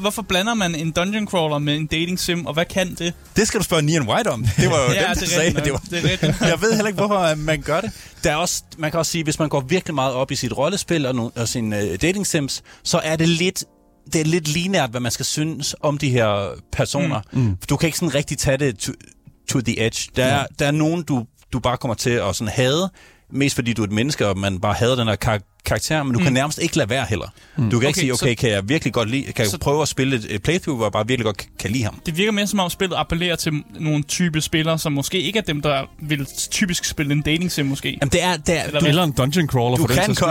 S2: hvorfor blander man en dungeon crawler med en dating sim, og hvad kan det?
S3: Det skal du spørge Nian White om. Det var jo *laughs*
S2: Ja,
S3: dem, der
S2: er
S3: sagde, det var...
S2: Det er. *laughs*
S3: Jeg ved heller ikke, hvorfor øh, man gør det. Der er også, man kan også sige, hvis man går virkelig meget op i sit rollespil og, no, og sin uh, dating sims, så er det lidt det er lidt linært, hvad man skal synes om de her personer. Mm. Mm. Du kan ikke sådan rigtig tage det to, to the edge. Der, er, der er nogen, du, du bare kommer til at sådan hade, mest fordi du er et menneske, og man bare hader den her kar- karakter, men du mm. kan nærmest ikke lade være heller. Mm. Du kan okay, ikke
S2: Okay,
S3: sige, okay,
S2: så-
S3: kan jeg virkelig godt lide, kan jeg
S2: så-
S3: prøve at spille et, et playthrough, hvor jeg bare virkelig godt kan, lide ham.
S2: Det virker mere som om spillet appellerer til nogle type spillere, som måske ikke er dem, der vil typisk spille en dating sim måske.
S3: Jamen, det er, det er,
S2: Eller
S3: du,
S1: Eller en dungeon crawler
S3: du
S1: for den
S3: kan
S1: skyld.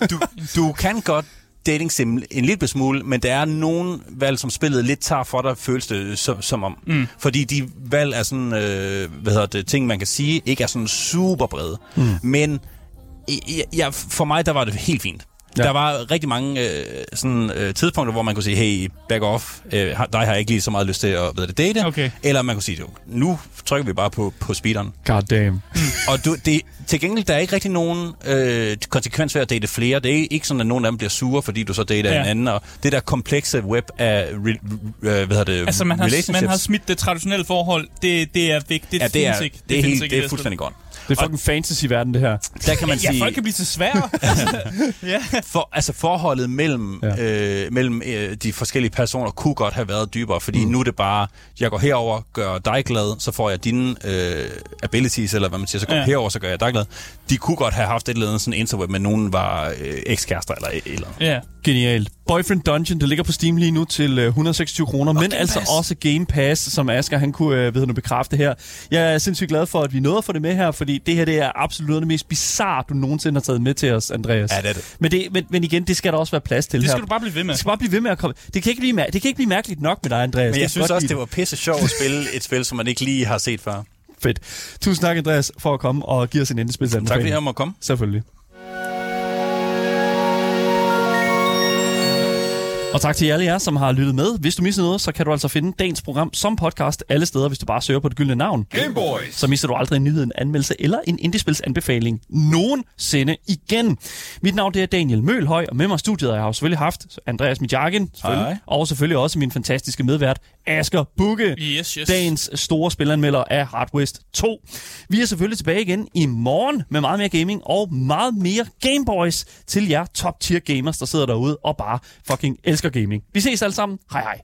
S3: godt, *laughs* du, du kan godt dating sim en lille smule, men der er nogle valg, som spillet lidt tager for dig, føles det som, som om. Mm. Fordi de valg er sådan, øh, hvad hedder det, ting, man kan sige, ikke er sådan super brede. Mm. Men i- i- ja, for mig, der var det helt fint.
S1: Ja.
S3: Der var rigtig mange øh, sådan, øh, tidspunkter, hvor man kunne sige, hey, back off, øh, har- dig har jeg ikke lige så meget lyst til at hvad det, date.
S2: Okay.
S3: Eller man kunne sige, jo, nu trykker vi bare på, på speederen.
S1: God damn.
S3: Og du, det, til gengæld, der er ikke rigtig nogen øh, konsekvens ved at date flere. Det er ikke sådan, at nogen af dem bliver sure, fordi du så dater
S2: Ja.
S3: en anden. Og det der komplekse web af re, øh, hvad hedder det,
S2: Altså, man har, man har smidt det traditionelle forhold. Det, det er. Det,
S3: ja, det er,
S2: findes ikke.
S3: det er, helt, det er
S2: det
S3: fuldstændig godt.
S1: Det er fucking fantasy-verden, det her.
S3: Der kan man
S2: Ja,
S3: sige,
S2: folk kan blive til svære. *laughs* ja.
S3: for, altså forholdet mellem,
S1: Ja.
S3: ja. øh, mellem øh, de forskellige personer kunne godt have været dybere, fordi mm. nu er det bare, jeg går herover, gør dig glad, så får jeg dine øh, abilities, eller hvad man siger, så går
S2: Ja.
S3: ja. herover, så gør jeg dig glad. De kunne godt have haft et eller andet sådan interweb, men nogen var øh, ekskærester eller et eller
S2: ja.
S1: Genialt. Boyfriend Dungeon, det ligger på Steam lige nu til øh, 126 kroner, men
S2: Game
S1: altså
S2: Pass.
S1: også Game Pass, som Asger han kunne øh, ved nu bekræfte her. Jeg er sindssygt glad for, at vi nåede at få det med her, fordi det her det er absolut det mest bizarre, du nogensinde har taget med til os, Andreas.
S3: Ja, det er det.
S1: Men, det, men, men igen, det skal der også være plads til
S2: Det
S1: her.
S2: skal du bare blive ved med.
S1: Det skal bare blive ved med at komme. Det kan ikke blive, det kan ikke blive mærkeligt nok med dig, Andreas.
S3: Men jeg
S1: kan
S3: synes også, det var pisse sjovt at spille *laughs* et spil, som man ikke lige har set før.
S1: fedt. Tusind tak, Andreas, for at komme og give os en endespidsanbefaling.
S3: Tak fordi jeg måtte komme.
S1: Selvfølgelig. Og tak til alle jer, som har lyttet med. Hvis du misser noget, så kan du altså finde dagens program som podcast alle steder, hvis du bare søger på det gyldne navn.
S4: Gameboys.
S1: Så misser du aldrig en nyhed, en anmeldelse eller en indiespils anbefaling nogensinde igen. Mit navn det er Daniel Mølhøj, og med mig i studiet har jeg jo selvfølgelig haft Andreas selvfølgelig,
S3: Hej.
S1: og selvfølgelig også min fantastiske medvært Asger Bukke.
S2: Yes, yes.
S1: Dagens store spilanmelder af Hard West 2. Vi er selvfølgelig tilbage igen i morgen med meget mere gaming og meget mere Gameboys til jer top tier gamers, der sidder derude og bare fucking elsker gaming. Vi ses alle sammen. Hej hej.